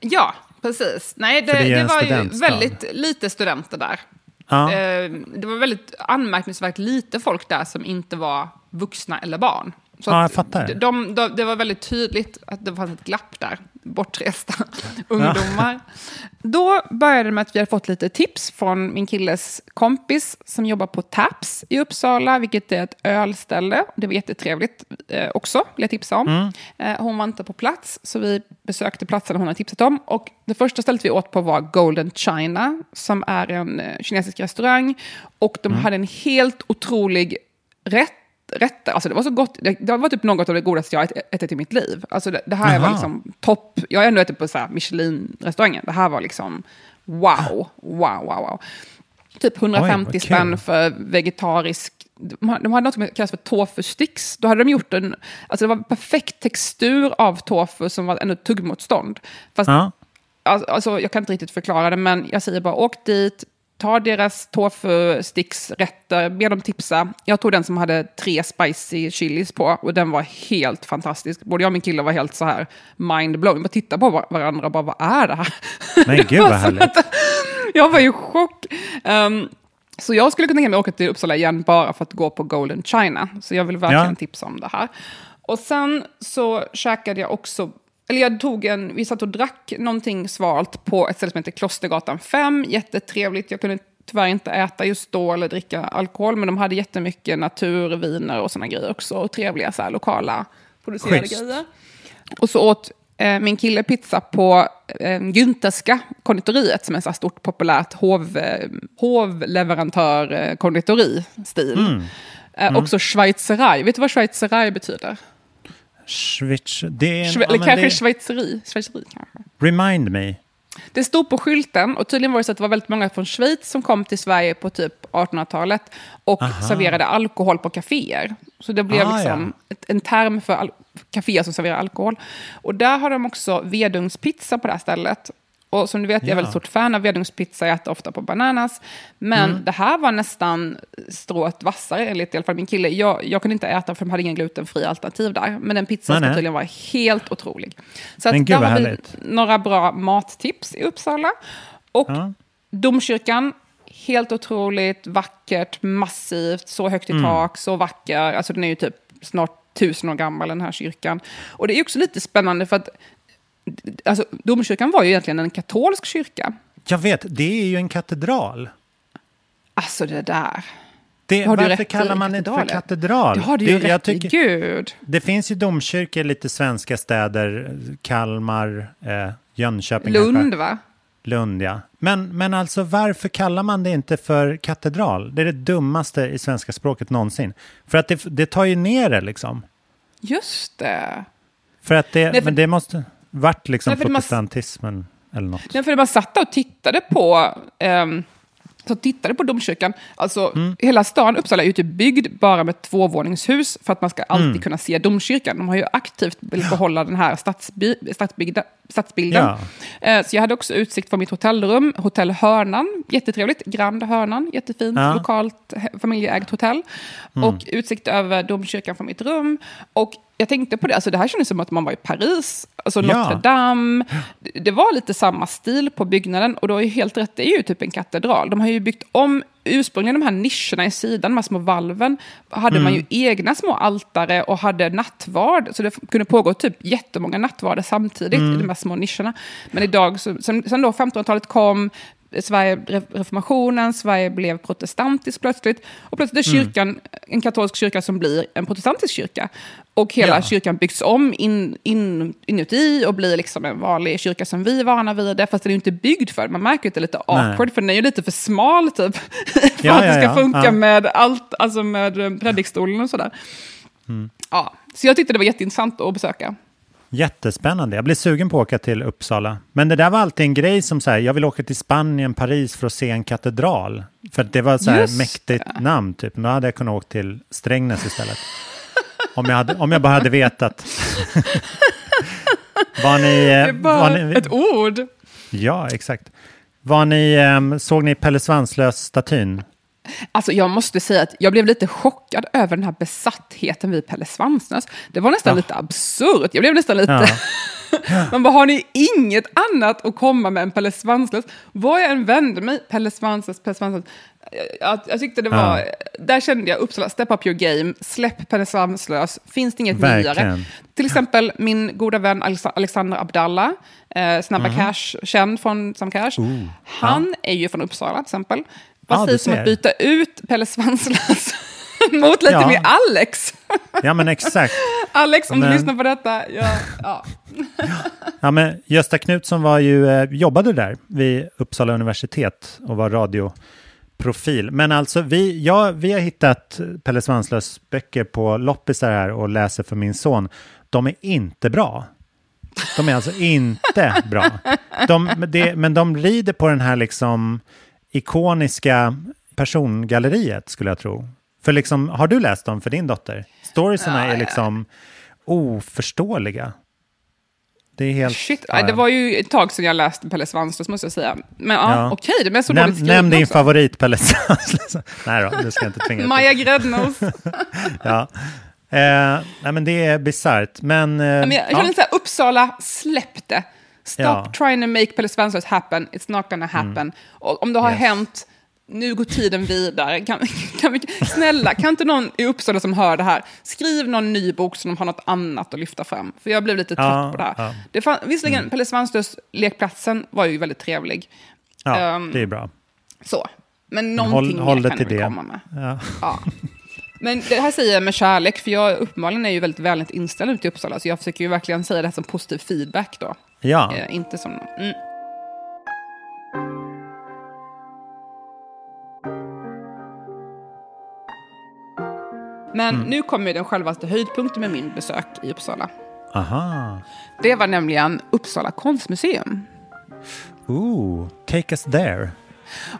Ja, precis. Nej, det, det det, var ju väldigt lite studenter där. Ja, Eh, det var väldigt anmärkningsvärt lite folk där som inte var vuxna eller barn. Så Ja, jag fattar. De, de, det var väldigt tydligt att det fanns ett glapp där. Bortresta ungdomar. Då började det med att vi hade fått lite tips från min killes kompis som jobbar på Taps i Uppsala, vilket är ett ölställe. Det var jättetrevligt eh, också, vill jag tipsa om. Mm. Eh, hon var inte på plats, så vi besökte platsen hon hade tipsat om. Och det första stället vi åt på var Golden China, som är en eh, kinesisk restaurang. Och Mm. de hade en helt otrolig rätt rätter. Alltså det var så gott. Det, det var typ något av det godaste jag ätit i mitt liv. Alltså det, det här var Jaha. liksom topp. Jag har ändå ätit på Michelin-restauranger. Det här var liksom wow, wow, wow, wow. Typ 150 kul. spänn för vegetarisk... De hade de hade något som kallas för tofu sticks. Då hade de gjort en... Alltså det var perfekt textur av tofu som var ändå tuggmotstånd. Fast ja. Alltså, alltså, jag kan inte riktigt förklara det, men jag säger bara åk dit, ta deras tofu sticks rätter, be dem tipsa. Jag tog den som hade tre spicy chilis på och den var helt fantastisk. Både jag och min kille var helt så här mind-blown. Vi tittade på var- varandra och bara, vad är det här? Men gud vad härligt. jag var ju i chock. Ehm, så jag skulle kunna tänka mig åka till Uppsala igen bara för att gå på Golden China. Så jag vill verkligen Ja. tipsa om det här. Och sen så käkade jag också eller jag tog en, vi satt och drack någonting svalt på ett ställe som heter Klostergatan 5. Jättetrevligt, jag kunde tyvärr inte äta just då eller dricka alkohol, men de hade jättemycket naturviner och sådana grejer också. Och trevliga så här, lokala producerade Schysst. grejer. Och så åt eh, min kille pizza på eh, Günterska konditoriet, som är ett stort populärt hov, eh, hovleverantör eh, konditori-stil. Eh, Också schweizerei. Vet du vad schweizerei betyder? Schweiz, det är en, Schwe- ja, eller men kanske det, schweizeri. schweizeri kanske. Remind me. Det stod på skylten och tydligen var det så att det var väldigt många från Schweiz som kom till Sverige på typ 1800-talet och serverade alkohol på kaféer. Så det blev Ah, liksom ett, en term för kaféer som serverar alkohol. Och där har de också vedugnspizza på det här stället. Och som du vet, jag är Ja. väldigt stort fan av vedugnspizza, jag äter ofta på Bananas. Men Mm. det här var nästan strået vassare, enligt i alla fall min kille. Jag, jag kunde inte äta för de hade ingen glutenfria alternativ där. Men den pizzan ska tydligen vara helt otrolig. Så att där har vi några bra mattips i Uppsala. Och Ja. domkyrkan, helt otroligt vackert, massivt, så högt i Mm. tak, så vacker. Alltså den är ju typ snart tusen år gammal den här kyrkan. Och det är också lite spännande för att alltså, domkyrkan var ju egentligen en katolsk kyrka. Jag vet, det är ju en katedral. Alltså det där. Det, har varför i, kallar man det inte för katedral? Det har du ju det, rätt i, tycker- gud. Det finns ju domkyrkor i lite svenska städer, Kalmar, eh, Jönköping kanske. Lund va? Lund, ja. Men, men alltså varför kallar man det inte för katedral? Det är det dummaste i svenska språket någonsin. För att det, det tar ju ner det liksom. Just det. För att det, Nej, för- men det måste varit liksom Nej, protestantismen eller något. Nej, för man satt och tittade på, ehm, så tittade på domkyrkan. Alltså, Mm. Hela stan Uppsala är ju typ byggd bara med tvåvåningshus för att man ska alltid Mm. kunna se domkyrkan. De har ju aktivt velat behålla den här stadsby, stadsbyggda, stadsbilden. Ja. Eh, så jag hade också utsikt från mitt hotellrum, Hotell Hörnan, jättetrevligt, Grand Hörnan, jättefint, Ja. Mm. lokalt familjeägt hotell. Och utsikt över domkyrkan från mitt rum. Och jag tänkte på det, alltså det här kändes som att man var i Paris, alltså Ja. Notre Dame. Det- var lite samma stil på byggnaden och då är helt rätt, det är ju typ en katedral. De har ju byggt om, ursprungligen de här nischerna i sidan, de här små valven, hade man ju egna små altare och hade nattvard. Så det kunde pågå typ jättemånga nattvarder samtidigt i de här små nischerna. Men idag, så, sen, sen då 1500-talet kom, Sverige, re- reformationen, Sverige blev protestantiskt plötsligt. Och plötsligt är kyrkan en katolsk kyrka som blir en protestantisk kyrka. Och hela Ja. kyrkan byggs om in, in, inuti och blir liksom en vanlig kyrka som vi är vana vid. det, Fast den är ju inte byggd för det. Man märker att det är lite Nej. awkward, för den är ju lite för smal typ. för Ja, att det ska funka med allt, alltså med eh, predikstolen och sådär. Mm. Ja, så jag tyckte det var jätteintressant att besöka. Jättespännande. Jag blir sugen på att åka till Uppsala. Men det där var alltid en grej som så här, jag vill åka till Spanien, Paris för att se en katedral. För det var så här Just mäktigt namn typ. Då hade jag kunnat åka till Strängnäs istället. om, jag hade, om jag bara hade vetat. var ni... Det eh, är bara var ni ett ord. Ja, exakt. Var ni, eh, såg ni Pelle Svanslös-statyn? Alltså jag måste säga att jag blev lite chockad över den här besattheten vid Pelle Svanslös. Det var nästan lite absurt. Jag blev nästan lite... Man bara, har ni inget annat att komma med än Pelle Svanslös? Vad jag än vände mig, Pelle Svanslös, Pelle Svanslös. Jag, jag tyckte det var... Ja. Där kände jag Uppsala, step up your game, släpp Pelle Svanslös, finns det inget Verkligen. nyare? Till exempel min goda vän Alex- Alexander Abdallah, eh, Snabba Mhm. Cash, känd från Snabba Cash. Han är ju från Uppsala till exempel. Ja, Precis som ser. att byta ut Pelle Svanslös mot lite Ja. mer Alex. Ja, men exakt. Alex, om Men- du lyssnar på detta. Ja, ja. Ja, men Gösta Knutsson var ju, eh, jobbade där vid Uppsala universitet och var radioprofil. Men alltså, vi, ja, vi har hittat Pelle Svanslös böcker på loppisar här och läser för min son. De är inte bra. De är alltså inte bra. De, det, men de rider på den här liksom ikoniska persongalleriet, skulle jag tro. För liksom, har du läst dem för din dotter? Storiesarna är liksom oförståeliga. Det är helt... Shit, ja, det ja. var ju ett tag sedan jag läste Pelle Svanslös måste jag säga. Men ja, Ja. okej, det är så Näm, dåligt nämn din också. favorit Pelle Svanslös. Nej då, det ska jag inte tvinga dig Maja Gräddnos. Ja. Eh, nej men det är bisarrt. Men, eh, Men jag ja. känner så här, Uppsala, släpp det. Stop Ja. Mm. trying to make Pelle Svanslös happen, it's not gonna happen. Och om det har hänt nu går tiden vidare. Kan, kan vi, snälla, kan inte någon i Uppsala som hör det här, skriv någon ny bok som de har något annat att lyfta fram. För jag blev lite trött Ja, på det här. ja. Det fann, visserligen, mm. Pelle Svanslös Lekplatsen var ju väldigt trevlig. Ja, Ehm, det är bra. Så. Men någonting håll, håll mer kan det. komma med. Ja. Ja. Men det här säger jag med kärlek, för jag uppenbarligen är ju väldigt vänligt inställd till Uppsala, så jag försöker ju verkligen säga det här som positiv feedback då. Ja. Eh, inte som... Mm. Men Mm. nu kommer den självaste höjdpunkten med min besök i Uppsala. Aha. Det var nämligen Uppsala konstmuseum. Ooh, take us there.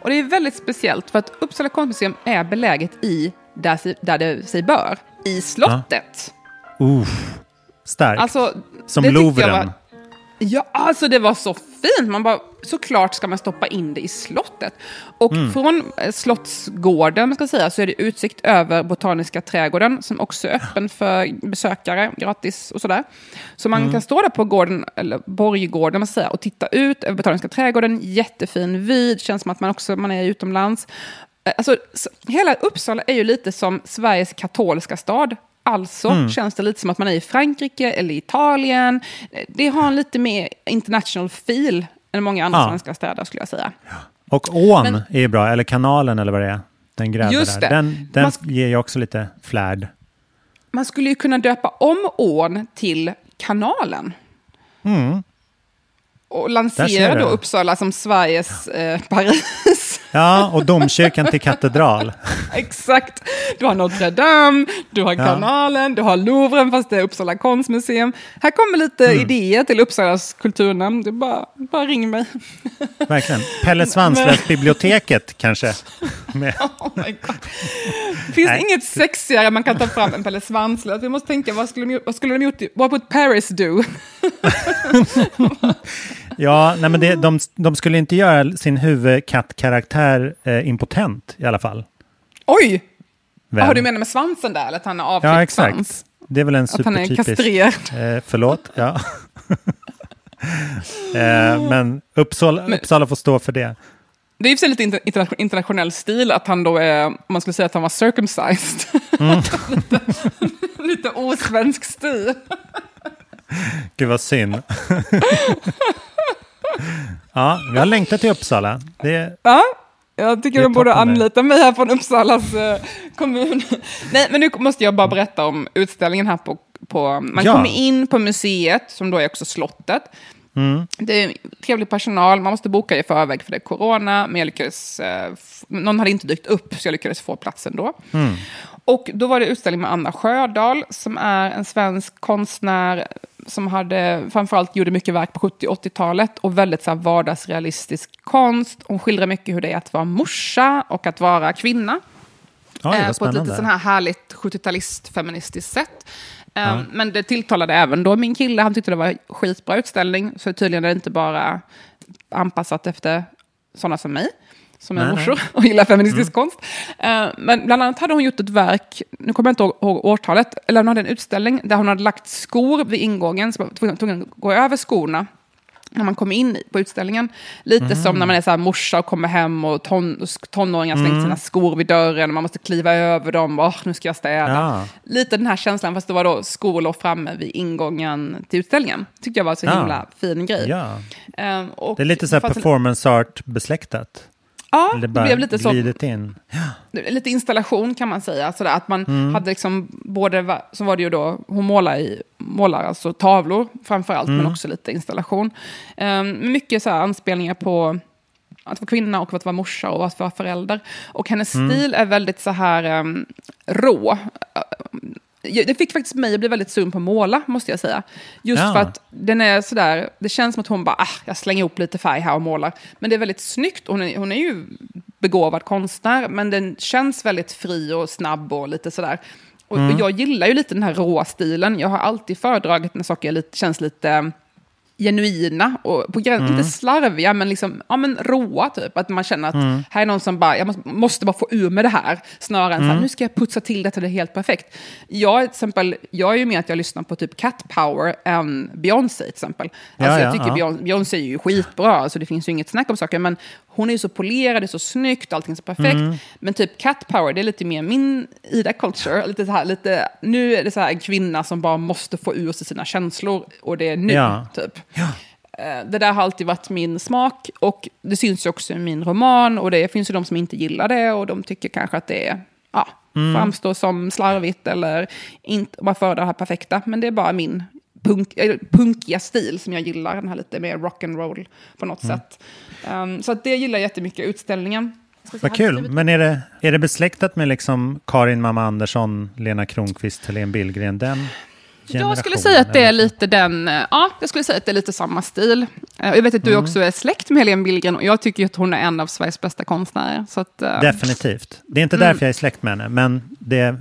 Och det är väldigt speciellt för att Uppsala konstmuseum är beläget i, där, där det sig bör, i slottet. Ooh, starkt. Alltså, Som Louvren. Ja, alltså det var så fint. Man bara, såklart ska man stoppa in det i slottet. Och Mm. från eh, Slottsgården ska säga, så är det utsikt över Botaniska trädgården som också är öppen för besökare, gratis och sådär. Så man Mm. kan stå där på gården, eller Borggården man säga, och titta ut över Botaniska trädgården. Jättefin vid, känns som att man också man är utomlands. Eh, Alltså, hela Uppsala är ju lite som Sveriges katolska stad. Alltså Mm. känns det lite som att man är i Frankrike eller Italien. Det har en lite mer international feel än många andra Ja. svenska städer skulle jag säga. Och ån Men- är ju bra, eller kanalen eller vad det är. Den gräver Just där. det. Den, den Man ger ju också lite flärd. Man skulle ju kunna döpa om ån till kanalen. Och lansera ser då. Uppsala som Sveriges eh, Paris. Ja, och domkyrkan till katedral. Exakt. Du har Notre Dame, du har Ja. kanalen, du har Louvren fast det är Uppsala konstmuseum. Här kommer lite Mm. idéer till Uppsalas kulturnämnd. Du bara, bara ring mig. Verkligen. Pelle Svanslös-biblioteket kanske. Oh my God. Finns Nej. det inget sexigare man kan ta fram än Pelle Svanslös? Vi måste tänka, vad skulle de, vad skulle de gjort? What would Paris do? Ja, nej men det, de, de skulle inte göra sin huvudkattkaraktär eh, impotent i alla fall. Oj! Väl? Jaha, du menar med svansen där? Eller att han har avklippt Ja, exakt. svans? Det är väl en Att han är supertypisk... kastrerad? Eh, förlåt, ja. eh, men Uppsala, Uppsala får stå för det. Det är ju lite inter- interna- internationell stil att han då är, om man skulle säga att han var circumcised. Mm. lite, lite osvensk stil. Gud vad synd. ja, jag har längtat till Uppsala. Det, Ja, jag tycker de borde anlita mig här från Uppsalas eh, kommun. Nej, men nu måste jag bara berätta om utställningen här på... på man Ja. kommer in på museet, som då är också slottet. Mm. Det är trevlig personal, man måste boka i förväg för det är corona, men jag lyckades, eh, någon hade inte dykt upp så jag lyckades få platsen då. Mm. Och då var det utställning med Anna Sjödahl som är en svensk konstnär som hade, framförallt gjorde mycket verk på 70 80-talet och väldigt så här, vardagsrealistisk konst. Hon skildrar mycket hur det är att vara morsa och att vara kvinna. oj, Eh, på ett lite sån här härligt 70-talist-feministiskt sätt. Eh, Men det tilltalade även då min kille. Han tyckte det var skitbra utställning. Så tydligen är det inte bara anpassat efter sådana som mig, som är morsor och gillar feministisk konst. Eh, Men bland annat hade hon gjort ett verk, nu kommer jag inte ihåg- årtalet, eller hon hade en utställning där hon hade lagt skor vid ingången, så man var tvungen- att gå över skorna när man kommer in på utställningen. Lite som när man är så här morsa och kommer hem och ton, tonåringar slängt sina skor vid dörren och man måste kliva över dem. Åh, nu ska jag städa. Ja. Lite den här känslan, fast det var då skor låg framme vid ingången till utställningen. Tyckte jag var så Ja. himla fin grej. Ja, och det är lite så här performance art besläktat. Ja, det bara blev lite så. in. lite installation kan man säga. Sådär, att man Mm. hade liksom både, så var det ju då, hon målar, i, målar alltså tavlor framför allt, Mm. men också lite installation. Um, mycket så anspelningar på att vara kvinna och att vara morsa och att vara förälder. Och hennes Mm. stil är väldigt så här um, rå. Det fick faktiskt mig att bli väldigt sugen på att måla, måste jag säga. Just Ja. för att den är sådär, det känns som att hon bara, ah, jag slänger ihop lite färg här och målar. Men det är väldigt snyggt, hon är, hon är ju begåvad konstnär, men den känns väldigt fri och snabb och lite sådär. Och, och jag gillar ju lite den här råa stilen. Jag har alltid föredragit när saker lite, känns lite genuina och på gränsen, inte slarviga, men, liksom, ja, men råa typ. Att man känner att här är någon som bara, jag måste, måste bara få ur med det här, snarare än så här, nu ska jag putsa till detta, det är helt perfekt. Jag, till exempel, jag är ju med att jag lyssnar på typ Cat Power än Beyoncé till exempel. Ja, Alltså, ja, jag tycker ja. Beyon- Beyoncé är ju skitbra, alltså det finns ju inget snack om saker, men hon är ju så polerad, det är så snyggt, allting är så perfekt. Mm. Men typ cat power, det är lite mer min Ida culture. Lite så här, lite, nu är det så här en kvinna som bara måste få ur sig sina känslor och det är nu, Ja. typ. Eh, Det där har alltid varit min smak och det syns ju också i min roman och det finns ju de som inte gillar det och de tycker kanske att det är, ja, Mm. framstår som slarvigt eller inte, bara för det här perfekta. Men det är bara min punk, eller punkiga stil som jag gillar, den här lite mer rock'n'roll på något Mm. sätt. Um, så att det gillar jag jättemycket, utställningen. Vad kul. Men är det, är det besläktat med liksom Karin Mamma Andersson, Lena Kronqvist, Helene Billgren? Den Jag skulle säga att det är eller? lite den, eh, ja, jag skulle säga att det är lite samma stil. Eh, Jag vet att du Mm. också är släkt med Helene Billgren och jag tycker att hon är en av Sveriges bästa konstnärer. Så att, eh, Definitivt. Det är inte Mm. därför jag är släkt med henne, men det,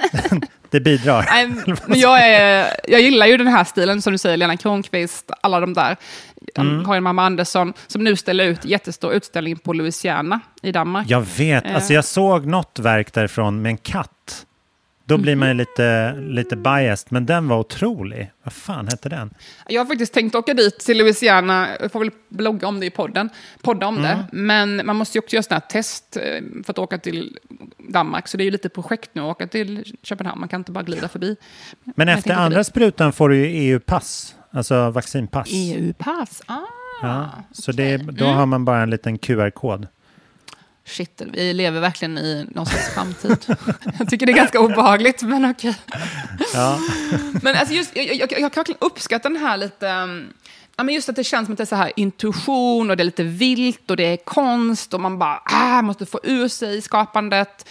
det bidrar. Nej, men jag, är, jag gillar ju den här stilen, som du säger, Lena Kronqvist, alla de där. Mm. Karin Mamma Andersson, som nu ställer ut jättestor utställning på Louisiana i Danmark. Jag vet, Eh. alltså jag såg något verk därifrån med en katt. Då blir man ju lite, lite biased, men den var otrolig. Vad fan hette den? Jag har faktiskt tänkt åka dit till Louisiana, jag får väl blogga om det i podden, podda om Mm. det. Men man måste ju också göra sådana här test eh, för att åka till Danmark, så det är ju lite projekt nu att åka till Köpenhamn, man kan inte bara glida förbi. Men jag efter andra sprutan får du ju EU-pass, alltså vaccinpass. EU-pass, ah. Ja, så det, då har man bara en liten QR-kod. Shit, vi lever verkligen i någon slags framtid. jag tycker det är ganska obehagligt, men okej. Ja. Men alltså just, jag, jag, jag kan verkligen uppskatta den här lite... Ja, men just att det känns som att det är så här intuition och det är lite vilt och det är konst och man bara ah, måste få ur sig skapandet.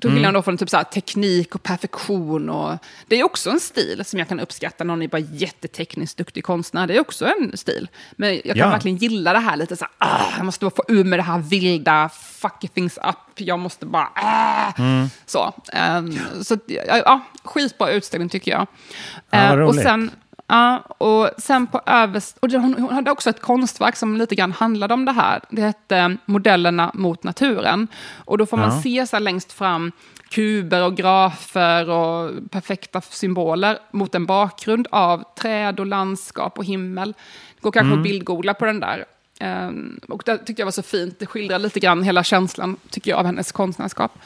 Till skillnad då från typ så teknik och perfektion. Och, det är också en stil som jag kan uppskatta. Någon är bara jättetekniskt duktig konstnär. Det är också en stil. Men jag kan Ja. verkligen gilla det här lite så här, ah, jag måste bara få ur mig det här vilda, fuck things up. Jag måste bara, ah. Så, um, så ja, ja, skitbra utställning tycker jag. Ja, Eh, och sen Ja, och sen på överst... Och hon, hon hade också ett konstverk som lite grann handlade om det här. Det hette Modellerna mot naturen. Och då får man Ja. se så längst fram kuber och grafer och perfekta symboler mot en bakgrund av träd och landskap och himmel. Det går kanske att bildgoogla på den där. Ehm, och det tyckte jag var så fint. Det skildrar lite grann hela känslan, tycker jag, av hennes konstnärskap.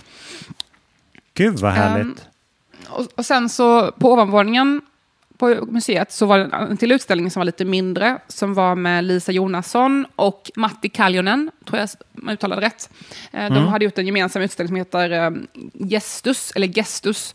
Gud vad härligt. Ehm, Och, och sen så på ovanvåningen på museet så var det en till utställning som var lite mindre, som var med Lisa Jonasson och Matti Kaljonen, tror jag man uttalade rätt. Eh, De hade gjort en gemensam utställning som heter eh, Gestus, eller Gestus.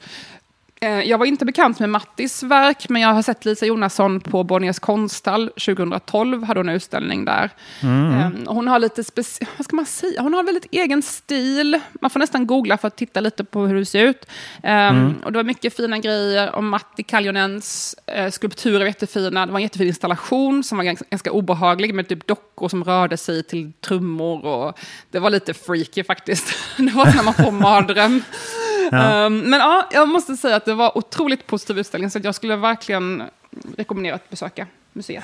Eh, Jag var inte bekant med Mattis verk, men jag har sett Lisa Jonasson på Bonniers konsthall 2012, hade hon en utställning där. Eh, Hon har lite speci- vad ska man säga? Hon har en väldigt egen stil. Man får nästan googla för att titta lite på hur det ser ut. Eh, Och det var mycket fina grejer om Matti Kaljonens eh, skulpturer var jättefina. Det var en jättefin installation som var ganska, ganska obehaglig med typ dockor som rörde sig till trummor. Och det var lite freaky faktiskt. Det var när man får mardröm. Ja. Um, men ja, jag måste säga att det var otroligt positiv utställning, så att jag skulle verkligen rekommendera att besöka museet.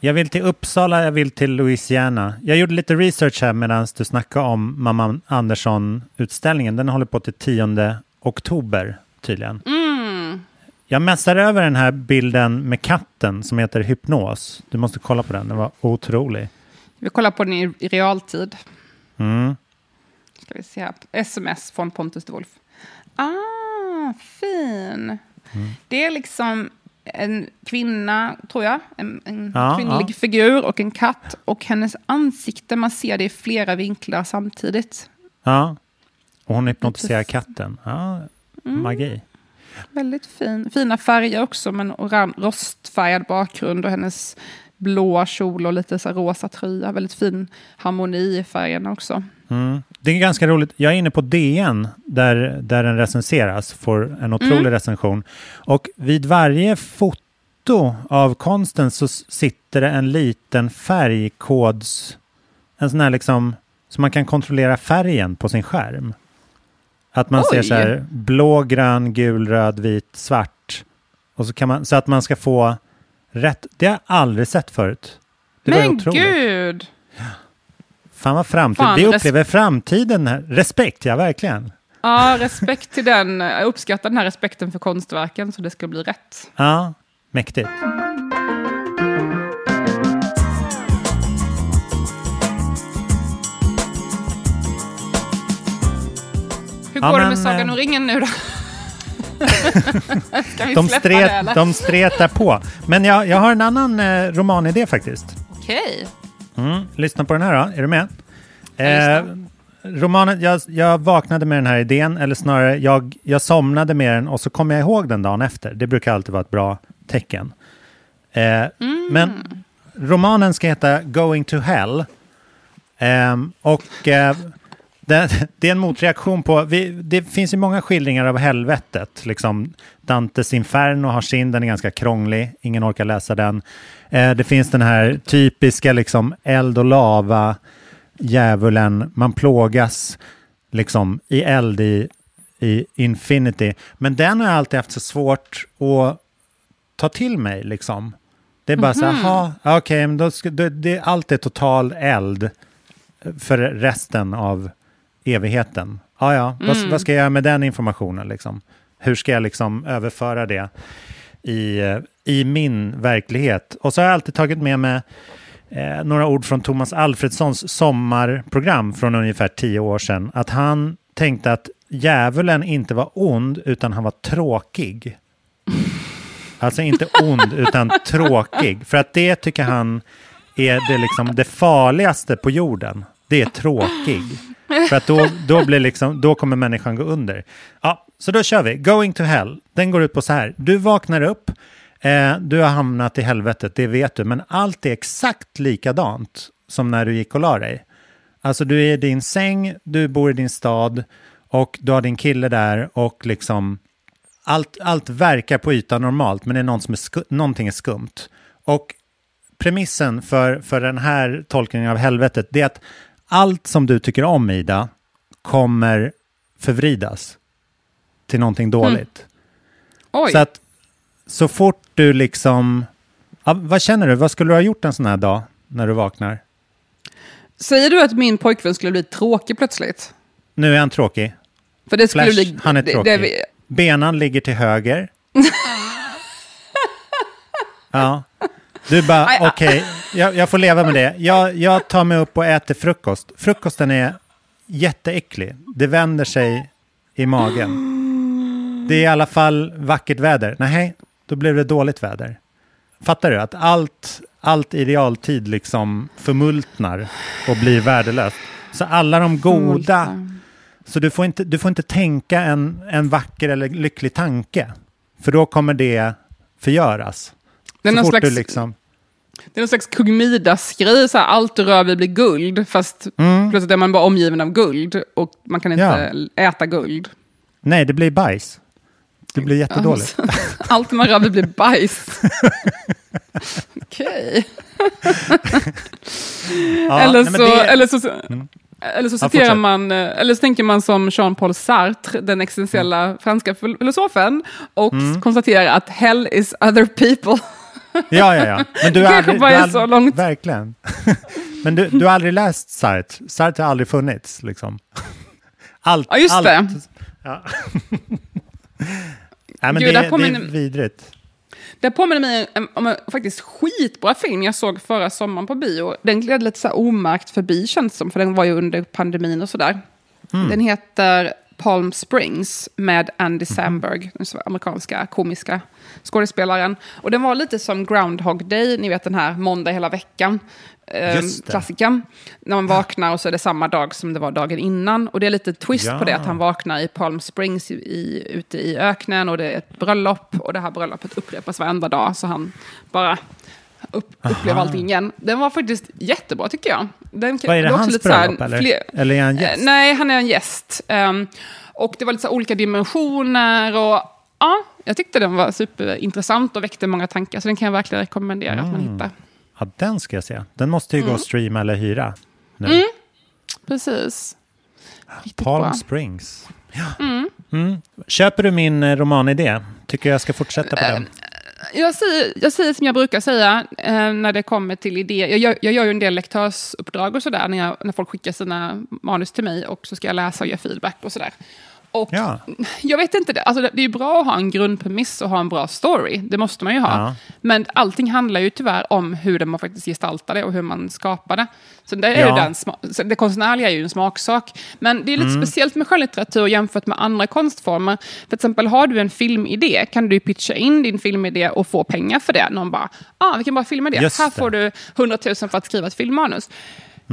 Jag vill till Uppsala, jag vill till Louisiana. Jag gjorde lite research här medan du snackade om Mamma Andersson-utställningen. Den håller på till 10 oktober tydligen. Mm. Jag messar över den här bilden med katten som heter Hypnos. Du måste kolla på den, den var otrolig. Vi kollar på den i, i realtid. Mm. Ska vi se här. Sms från Pontus de Wolf. Ah, fin. Mm. Det är liksom en kvinna, tror jag. En, en Ja, kvinnlig ja. figur och en katt. Och hennes ansikte, man ser det i flera vinklar samtidigt. Ja, och hon hypnotiserar katten. Ja, Mm. magi. Väldigt fin. Fina färger också, men oran, rostfärgad bakgrund och hennes blåa kjol och lite så rosa tröja. Väldigt fin harmoni i färgerna också. Mm. Det är ganska roligt. Jag är inne på DN där, där den recenseras, får en otrolig Mm. recension. Och vid varje foto av konsten så sitter det en liten färgkods... En sån här liksom... Så man kan kontrollera färgen på sin skärm. Att man ser Oj. så här blå, grön, gul, röd, vit, svart. Och så, kan man, så att man ska få rätt. Det har jag aldrig sett förut. Det var men otroligt. gud! Fan vad framtid. Fan, vi upplever framtiden här. Respekt, ja verkligen. Ja, respekt till den. Jag uppskattar den här respekten för konstverken så det ska bli rätt. Ja, mäktigt. Hur går men, det med Sagan eh, om ringen nu då? de, stret, de stretar på. Men jag, jag har en annan eh, romanidé faktiskt. Okej. Mm, lyssna på den här då. Är du med? Jag Eh, romanen, jag, jag vaknade med den här idén, eller snarare jag, jag somnade med den och så kom jag ihåg den dagen efter. Det brukar alltid vara ett bra tecken. Eh, Men romanen ska heta Going to Hell. Ehm, och eh, det, det är en motreaktion på, vi, det finns ju många skildringar av helvetet. Liksom, Dantes Inferno har sin, den är ganska krånglig, ingen orkar läsa den. Eh, det finns den här typiska liksom, eld och lava, djävulen, man plågas liksom, i eld i, i Infinity. Men den har jag alltid haft så svårt att ta till mig. Liksom. Det är bara så här, "Jaha, okej, men då ska, då, det, allt är total eld för resten av evigheten. Ja, ja, vad, vad ska jag göra med den informationen? Liksom? Hur ska jag liksom överföra det i, eh, i min verklighet? Och så har jag alltid tagit med mig eh, några ord från Thomas Alfredssons sommarprogram från ungefär tio år sedan. Att han tänkte att djävulen inte var ond, utan han var tråkig. Alltså inte ond, utan tråkig. För att det tycker han är det, liksom, det farligaste på jorden. Det är tråkig. För att då, då, blir liksom, då kommer människan gå under. Ja, så då kör vi. Going to hell. Den går ut på så här. Du vaknar upp. Eh, du har hamnat i helvetet, det vet du. Men allt är exakt likadant som när du gick och la dig. Alltså du är i din säng, du bor i din stad och du har din kille där och liksom allt, allt verkar på ytan normalt men det är någon som är sku, någonting är skumt. Och premissen för, för den här tolkningen av helvetet det är att allt som du tycker om Ida kommer förvridas till någonting dåligt. Oj. Så att så fort du liksom... Ja, vad känner du? Vad skulle du ha gjort en sån här dag när du vaknar? Säger du att min pojkvän skulle bli tråkig plötsligt? Nu är han tråkig. För det skulle Flash, bli... han är det- tråkig. det vi- Benan ligger till höger. ja. Du bara, okej, jag, jag får leva med det. Jag, jag tar mig upp och äter frukost. Frukosten är jätteäcklig. Det vänder sig i magen. Det är i alla fall vackert väder. Nej, då blev det dåligt väder. Fattar du? Att allt, allt i realtid liksom förmultnar och blir värdelöst. Så alla de goda... Så du får inte, du får inte tänka en, en vacker eller lycklig tanke. För då kommer det förgöras. Det är så fort slags- du liksom... Det är någon slags kung Midas-grej, så här, allt du rör vid blir guld, fast plötsligt är man bara omgiven av guld och man kan inte Mm. Ja. äta guld. Nej, det blir bajs. Det blir jättedåligt. allt man rör vid blir bajs. Okej. Ja, eller, nej, så, det- Mm. eller så... Eller så Ja, citerar fortsätt. man, eh, eller så tänker man som Jean-Paul Sartre, den existentiella Mm. franska fil- filosofen, och konstaterar att hell is other people. Ja, ja, ja. Men du Det kanske aldrig, bara är så långt. Verkligen. Men du, du har aldrig läst Sartre? Sartre har aldrig funnits, liksom. Allt, Ja, just allt. det. Ja. Nej, men Gud, det, det påminner- är vidrigt. Det påminner mig om- om en faktiskt skitbra film jag såg förra sommaren på bio. Den gled lite så här omärkt förbi känns det som, för den var ju under pandemin och sådär. Mm. Den heter Palm Springs med Andy Samberg, den amerikanska komiska skådespelaren. Och den var lite som Groundhog Day, ni vet den här måndag hela veckan. Eh, klassikern. När man vaknar och så är det samma dag som det var dagen innan. Och det är lite twist på det, Ja. att han vaknar i Palm Springs i, i, ute i öknen och det är ett bröllop. Och det här bröllopet upprepas varenda dag, så han bara upp, upplever allting igen. Den var faktiskt jättebra tycker jag. Den, Vad är det, också hans bröllop eller? fler- Eller är han gäst? Eh, Nej, han är en gäst. Ehm, och det var lite så olika dimensioner. Och, ja, jag tyckte den var superintressant och väckte många tankar. Så den kan jag verkligen rekommendera att man Mm. hittar. Ja, den ska jag se. Den måste ju Mm. gå att streama eller hyra. Nu. Precis. Riktigt Palm bra. Springs. Ja. Mm. Köper du min eh, romanidé? Tycker jag ska fortsätta på den? Jag säger, jag säger som jag brukar säga eh, när det kommer till idéer. Jag, gör- jag gör ju en del lektörsuppdrag och sådär när, jag, när folk skickar sina manus till mig och så ska jag läsa och ge feedback och sådär. Och Ja. jag vet inte, det. Alltså, det det är bra att ha en grundpremiss och ha en bra story. Det måste man ju ha. Ja. Men allting handlar ju tyvärr om hur man faktiskt gestaltar det och hur man skapar det. Så det, är ju Ja. den så det konstnärliga är ju en smaksak. Men det är lite Mm. speciellt med skönlitteratur jämfört med andra konstformer. För till exempel har du en filmidé kan du pitcha in din filmidé och få pengar för det. Någon bara, ah, vilken bra filmidé. Just Här det. får du 100 000 för att skriva ett filmmanus.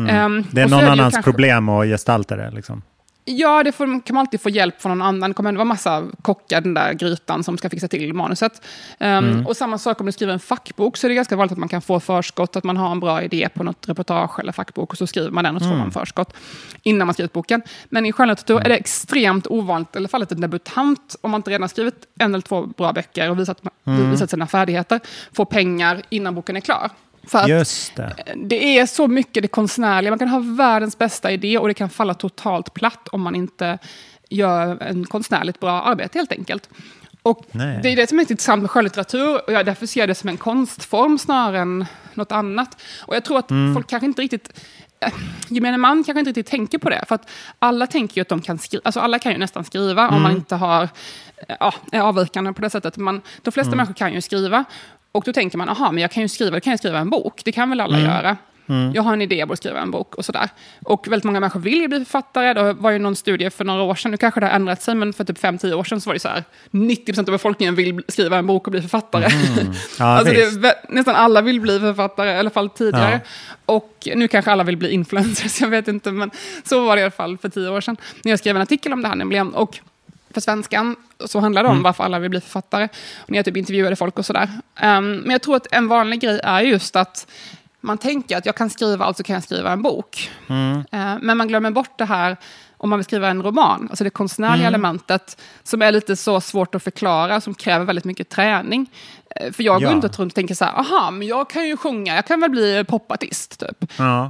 Ehm, Det är någon ju annans kanske- problem att gestalta det. Liksom. Ja, det får, kan man alltid få hjälp från någon annan. Det kommer ändå vara massa kockar, den där grytan, som ska fixa till manuset. Um, Och samma sak om du skriver en fackbok, så är det ganska vanligt att man kan få förskott, att man har en bra idé på något reportage eller fackbok, och så skriver man den och så får man förskott innan man skrivit boken. Men i skönlitteratur är det extremt ovanligt, i alla fall att en debutant, om man inte redan har skrivit en eller två bra böcker och visat, visat sina färdigheter, får pengar innan boken är klar. För att Just det. det är så mycket det konstnärliga. Man kan ha världens bästa idé och det kan falla totalt platt om man inte gör en konstnärligt bra arbete helt enkelt. Och Nej. Det är det som är intressant med skönlitteratur och jag därför ser jag det som en konstform snarare än något annat. Och jag tror att Mm. folk kanske inte riktigt eh, gemene man kanske inte riktigt tänker på det. För att alla tänker ju att de kan skriva, alltså alla kan ju nästan skriva om man Mm. inte har, eh, ja, är avvikande på det sättet. Man, de flesta Mm. människor kan ju skriva. Och då tänker man, aha, men jag kan ju skriva, kan jag skriva en bok. Det kan väl alla Mm. göra. Jag har en idé, jag borde skriva en bok och sådär. Och väldigt många människor vill ju bli författare. Det var ju någon studie för några år sedan, nu kanske det har ändrat sig, men för typ 5-10 år sedan så var det så här, 90% av befolkningen vill skriva en bok och bli författare. Ja, alltså det nästan alla vill bli författare, i alla fall tidigare. Ja. Och nu kanske alla vill bli influencers, jag vet inte, men så var det i alla fall för 10 år sedan. När jag skrev en artikel om det här nämligen. Och för svenskan så handlar det om varför alla vill bli författare. Och när jag typ intervjuade folk och sådär. Um, men jag tror att en vanlig grej är just att man tänker att jag kan skriva, alltså kan jag skriva en bok. Eh, men man glömmer bort det här om man vill skriva en roman, alltså det konstnärliga elementet som är lite så svårt att förklara, som kräver väldigt mycket träning. Eh, För jag går Ja. inte runt och tänker så här, aha, men jag kan ju sjunga, jag kan väl bli popartist, typ. Ja.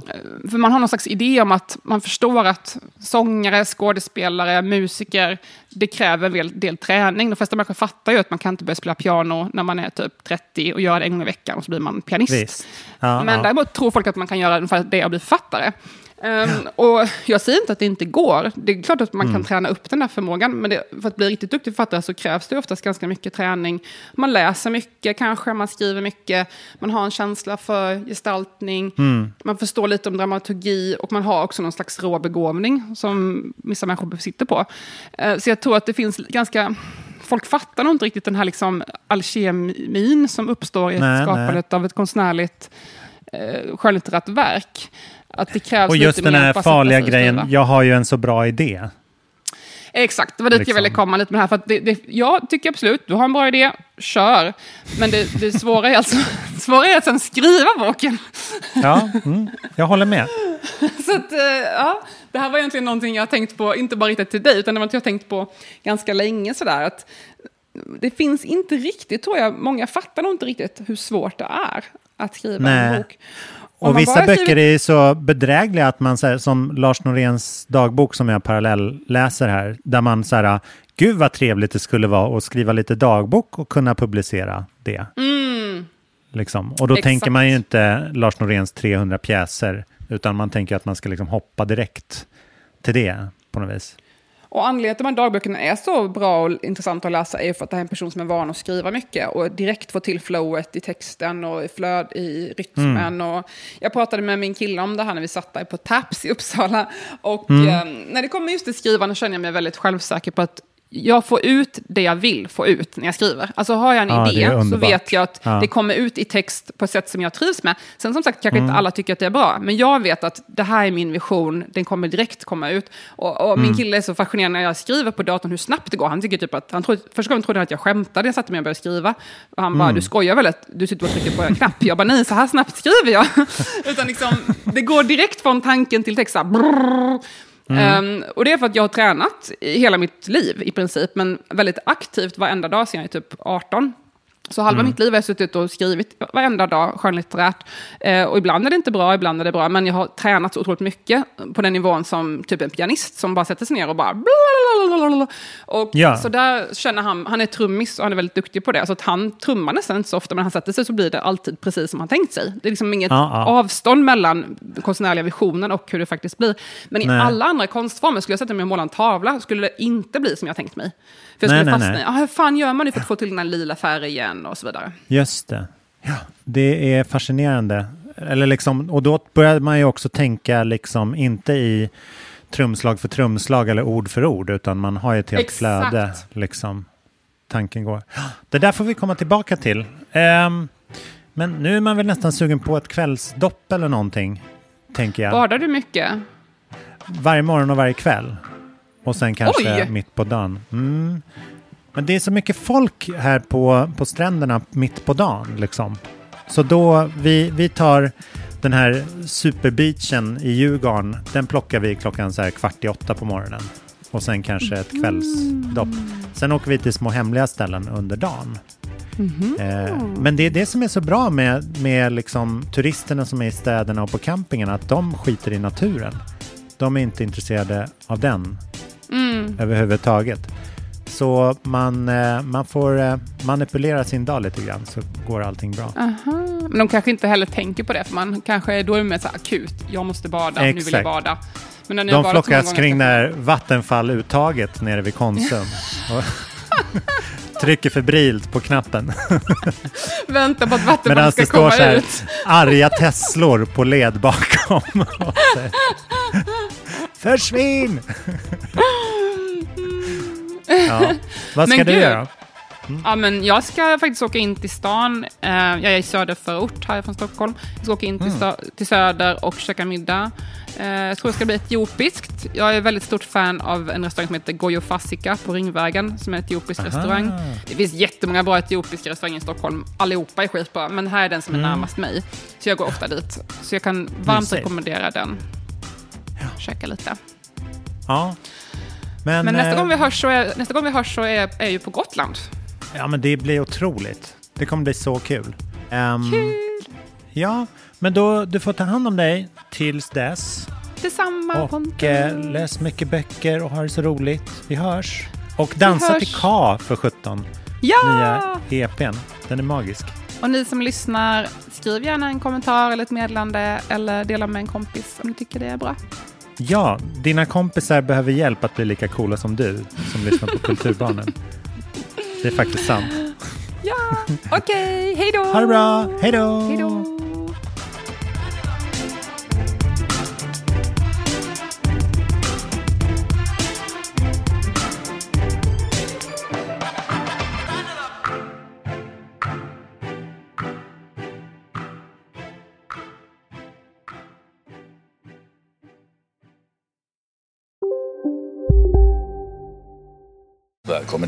För man har någon slags idé om att man förstår att sångare, skådespelare, musiker, det kräver en del, del träning. De flesta människor fattar ju att man kan inte börja spela piano när man är typ 30 och göra det en gång i veckan och så blir man pianist. Ja, Men ja. däremot tror folk att man kan göra ungefär det och bli författare. Ehm, och jag säger inte att det inte går. Det är klart att man Mm. kan träna upp den där förmågan. Men det, för att bli riktigt duktig författare så krävs det oftast ganska mycket träning. Man läser mycket kanske, man skriver mycket. Man har en känsla för gestaltning. Mm. Man förstår lite om dramaturgi. Och man har också någon slags rå begåvning som vissa människor besitter på. Eh, så jag tror att det finns ganska... Folk fattar nog inte riktigt den här liksom alkemin som uppstår i Nej, skapandet av ett konstnärligt eh, skönlitterärt verk. Att det krävs Och just lite den här farliga grejen, skriva. jag har ju en så bra idé. Exakt, det var dit Liksom. jag ville komma lite med det här. För det, det, jag tycker absolut, du har en bra idé, kör. Men det, det svåra är alltså svåra är att sen skriva boken. Ja, mm, jag håller med. Så att, eh, ja, det här var egentligen någonting jag har tänkt på, inte bara riktat till dig, utan det var något jag har tänkt på ganska länge. Sådär, att det finns inte riktigt, tror jag, många fattar nog inte riktigt hur svårt det är att skriva Nej. en bok. Och vissa böcker skriver- är så bedrägliga att man, här, som Lars Noréns dagbok som jag parallellläser här, där man så här, gud vad trevligt det skulle vara att skriva lite dagbok och kunna publicera det. Liksom. Och då Exakt. tänker man ju inte Lars Noréns 300 pjäser, utan man tänker att man ska liksom hoppa direkt till det på något vis. Och anledningen till att de här dagböckerna är så bra och intressanta att läsa är för att det här är en person som är van att skriva mycket och direkt få till flowet i texten och i flöd i rytmen. Och jag pratade med min kille om det här när vi satt där på Taps i Uppsala. Och eh, när det kommer just till skrivande känner jag mig väldigt självsäker på att jag får ut det jag vill få ut när jag skriver. Alltså har jag en Ja, det idé så vet jag att Ja. det kommer ut i text på ett sätt som jag trivs med. Sen som sagt kanske inte alla tycker att det är bra, men jag vet att det här är min vision, den kommer direkt komma ut. Och, och min kille är så fascinerad när jag skriver på datorn hur snabbt det går. Han tycker typ att, han trodde, första gången trodde han att jag skämtade när jag satte mig och började skriva. Och han bara, du skojar väl att du sitter och trycker på en knapp? Jag bara, nej, så här snabbt skriver jag. Utan liksom, det går direkt från tanken till text. Så här, brrr. Mm. Ehm, och det är för att jag har tränat i hela mitt liv i princip, men väldigt aktivt varenda dag sedan jag är typ 18. Så halva mm. mitt liv har jag suttit och skrivit varenda dag skönlitterärt. Eh, och ibland är det inte bra, ibland är det bra. Men jag har tränat så otroligt mycket på den nivån som typ en pianist som bara sätter sig ner och bara... Och ja. så där känner han, han är trummis och han är väldigt duktig på det. Så att han trummar nästan inte så ofta, men när han sätter sig så blir det alltid precis som han tänkt sig. Det är liksom inget ah, ah. avstånd mellan konstnärliga visionen och hur det faktiskt blir. Men i Nej. alla andra konstformer, skulle jag sätta mig och måla en tavla, skulle det inte bli som jag tänkt mig. För jag skulle nej, fastna nej, nej. i, ah, hur fan gör man nu för att få till den här lila färgen och så vidare. Just det. Ja, det är fascinerande. Eller liksom, och då börjar man ju också tänka liksom inte i trumslag för trumslag eller ord för ord, utan man har ju ett helt Exakt. flöde. Liksom, tanken går. Det där får vi komma tillbaka till. Um, men nu är man väl nästan sugen på ett kvällsdopp eller någonting, tänker jag. Badar du mycket? Varje morgon och varje kväll. Och sen kanske Oj! mitt på dagen. Mm. Men det är så mycket folk här på, på stränderna mitt på dagen. Liksom. Så då, vi, vi tar den här superbeachen i Djurgården, den plockar vi klockan så här kvart i åtta på morgonen. Och sen kanske ett kvällsdopp. Sen åker vi till små hemliga ställen under dagen. Mm. Eh, men det är det som är så bra med, med liksom turisterna som är i städerna och på campingen, att de skiter i naturen. De är inte intresserade av den mm. överhuvudtaget. Så man, eh, man får eh, manipulera sin dag lite grann så går allting bra. Aha. Men de kanske inte heller tänker på det, för man kanske, då är det mer så akut. Jag måste bada, Exakt. nu vill jag bada. Men de flockas kring det här vattenfalluttaget nere vid Konsum. trycker febrilt på knappen. Vänta på att Vattenfall ska komma ut. Medan det står så här arga Teslor på led bakom. Försvinn! Ja. Vad ska men du gud. göra? Mm. Ja, men jag ska faktiskt åka in till stan. Uh, jag är i söderförort här från Stockholm. Jag ska åka in till, mm. till söder och käka middag. Uh, jag tror det ska bli etiopiskt. Jag är väldigt stort fan av en restaurang som heter Goyo Fasika på Ringvägen, som är en etiopisk Aha. restaurang. Det finns jättemånga bra etiopiska restauranger i Stockholm. Allihopa är skitbra, men här är den som är mm. närmast mig. Så jag går ofta dit. Så jag kan varmt rekommendera den. Ja. Käka lite. Ja. Men, men nästa, eh, gång vi hörs så är, nästa gång vi hörs så är, är ju på Gotland. Ja, men det blir otroligt. Det kommer bli så kul. Um, kul! Ja, men då, du får ta hand om dig tills dess. Detsamma, Och Pontus. Eh, läs mycket böcker och ha det så roligt. Vi hörs. Och dansa till K för 17. Ja! Nya EPn. Den är magisk. Och ni som lyssnar, skriv gärna en kommentar eller ett meddelande eller dela med en kompis om ni tycker det är bra. Ja, dina kompisar behöver hjälp att bli lika coola som du som lyssnar på Kulturbarnen. Det är faktiskt sant. Ja, okej. Okay. Hej då! Ha det bra. Hej då!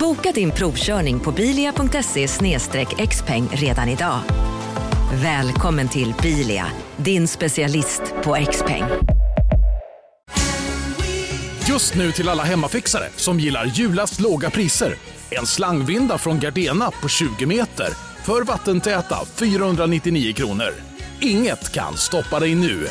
Boka din provkörning på bilia.se xpeng redan idag. Välkommen till Bilia, din specialist på X-peng. Just nu till alla hemmafixare som gillar julast låga priser. En slangvinda från Gardena på 20 meter för vattentäta 499 kronor. Inget kan stoppa dig nu.